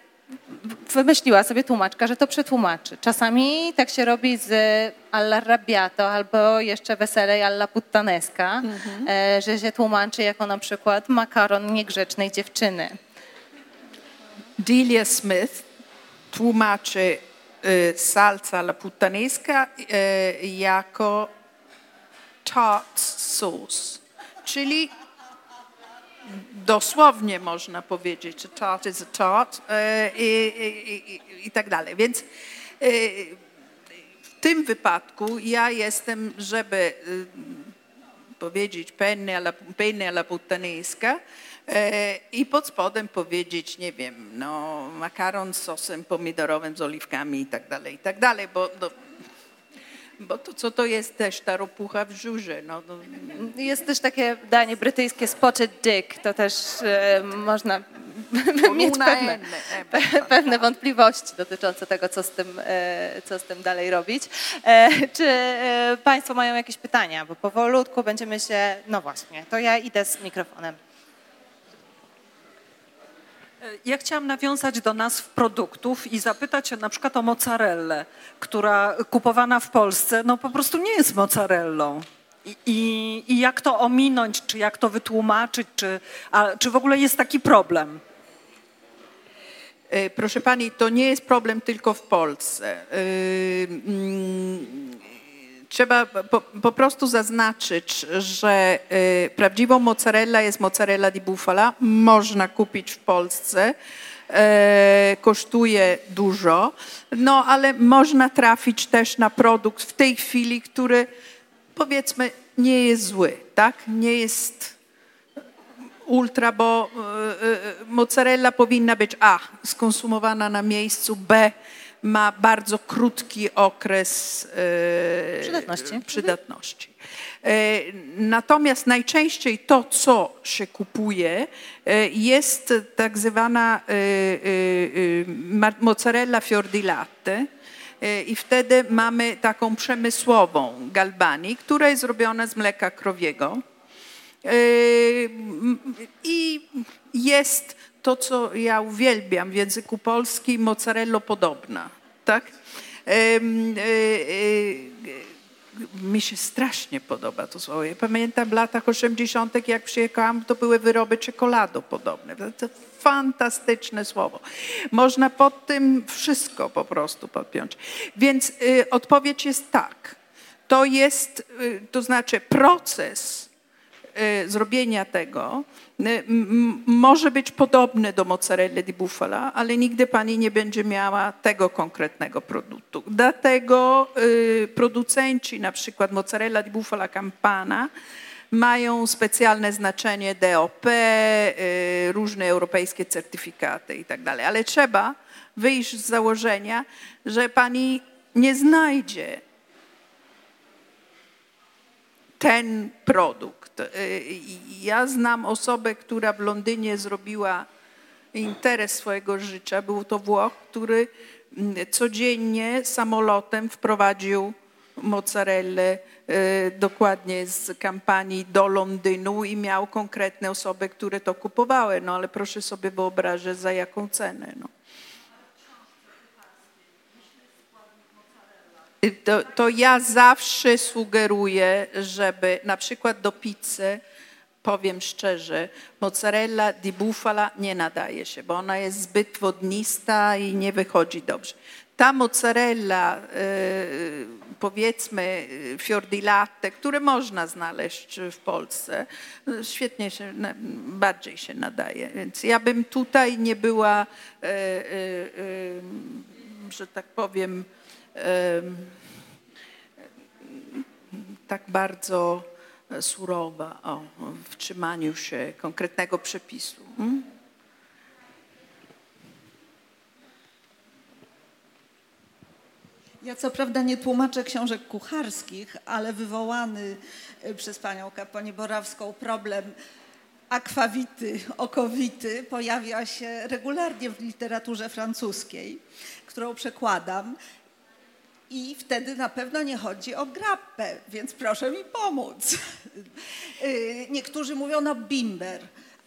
[SPEAKER 2] wymyśliła sobie tłumaczka, że to przetłumaczy. Czasami tak się robi z alla arrabbiato albo jeszcze weselej alla puttanesca, e, że się tłumaczy jako na przykład makaron niegrzecznej dziewczyny.
[SPEAKER 3] Delia Smith tłumaczy y, salsa alla puttanesca y, jako tart sauce, czyli dosłownie można powiedzieć, że tart is a tart y, i, i, i, i tak dalej. Więc w tym wypadku ja jestem, żeby powiedzieć penne alla, penne alla puttanesca i pod spodem powiedzieć, nie wiem, no makaron z sosem pomidorowym, z oliwkami i tak dalej, i tak dalej, bo, bo to co to jest też ta ropucha w żurze, no, no
[SPEAKER 2] Jest też takie danie brytyjskie spotted dick, to też e, można [LAUGHS] mieć pewne,
[SPEAKER 3] e,
[SPEAKER 2] pe- pewne wątpliwości dotyczące tego, co z tym, e, co z tym dalej robić. E, Czy e, Państwo mają jakieś pytania? Bo powolutku będziemy się... No właśnie, to ja idę z mikrofonem.
[SPEAKER 6] Ja chciałam nawiązać do nazw produktów i zapytać na przykład o mozzarellę, która kupowana w Polsce no po prostu nie jest mozzarellą. I, i, i jak to ominąć, czy jak to wytłumaczyć, czy, a, czy w ogóle jest taki problem?
[SPEAKER 3] E, Proszę pani, to nie jest problem tylko w Polsce. Trzeba po, po prostu zaznaczyć, że e, prawdziwą mozzarella jest mozzarella di bufala. Można kupić w Polsce. E, Kosztuje dużo, no ale można trafić też na produkt w tej chwili, który powiedzmy nie jest zły, tak? Nie jest ultra, bo y, y, mozzarella powinna być A, skonsumowana na miejscu, B, ma bardzo krótki okres y,
[SPEAKER 2] Przydatności.
[SPEAKER 3] przydatności. E, Natomiast najczęściej to, co się kupuje, e, jest tak zwana e, e, e, mozzarella fior di latte. E, I wtedy mamy taką przemysłową galbani, która jest zrobiona z mleka krowiego. I jest to, co ja uwielbiam w języku polskim, mozzarello podobna. Tak? Yy, yy, Mi się strasznie podoba to słowo. Ja pamiętam w latach 80., jak przyjechałam, to były wyroby czekolado podobne. To- fantastyczne słowo. Można pod tym wszystko po prostu podpiąć. Więc y, odpowiedź jest tak. To jest, y, to znaczy proces zrobienia tego y, może być podobny do mozzarella di bufala, ale nigdy pani nie będzie miała tego konkretnego produktu. Dlatego y, producenci, na przykład mozzarella di bufala campana, mają specjalne znaczenie DOP, y, różne europejskie certyfikaty i tak. Ale trzeba wyjść z założenia, że pani nie znajdzie ten produkt. Y, Ja znam osobę, która w Londynie zrobiła interes swojego życia. Był to Włoch, który mm, codziennie samolotem wprowadził mozzarellę y, dokładnie z kampanii do Londynu i miał konkretne osoby, które to kupowały. No ale proszę sobie wyobrazić, za jaką cenę. No. To, to ja zawsze sugeruję, żeby na przykład do pizzy, powiem szczerze, mozzarella di bufala nie nadaje się, bo ona jest zbyt wodnista i nie wychodzi dobrze. Ta mozzarella, y, powiedzmy fior di latte, które można znaleźć w Polsce, świetnie się, bardziej się nadaje. Więc ja bym tutaj nie była, y, y, że tak powiem, em, tak bardzo e, surowa o, w trzymaniu się konkretnego przepisu. Mm?
[SPEAKER 7] Ja co prawda nie tłumaczę książek kucharskich, ale wywołany y, przez panią Kaponię Borawską problem akwawity, okowity pojawia się regularnie w literaturze francuskiej, którą przekładam. I wtedy na pewno nie chodzi o grappę, więc proszę mi pomóc. Y, Niektórzy mówią no bimber,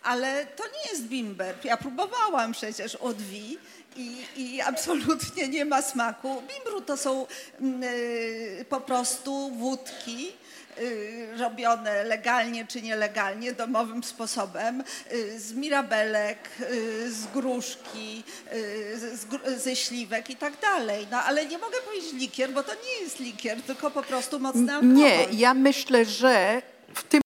[SPEAKER 7] ale to nie jest bimber. Ja próbowałam przecież odwi i, i absolutnie nie ma smaku. Bimbru to są mm, y, po prostu wódki robione legalnie czy nielegalnie, domowym sposobem, y, z mirabelek, y, z gruszki, y, z, ze śliwek i tak dalej. No ale nie mogę powiedzieć likier, bo to nie jest likier, tylko po prostu mocny alkohol.
[SPEAKER 3] Nie, ja myślę, że w tym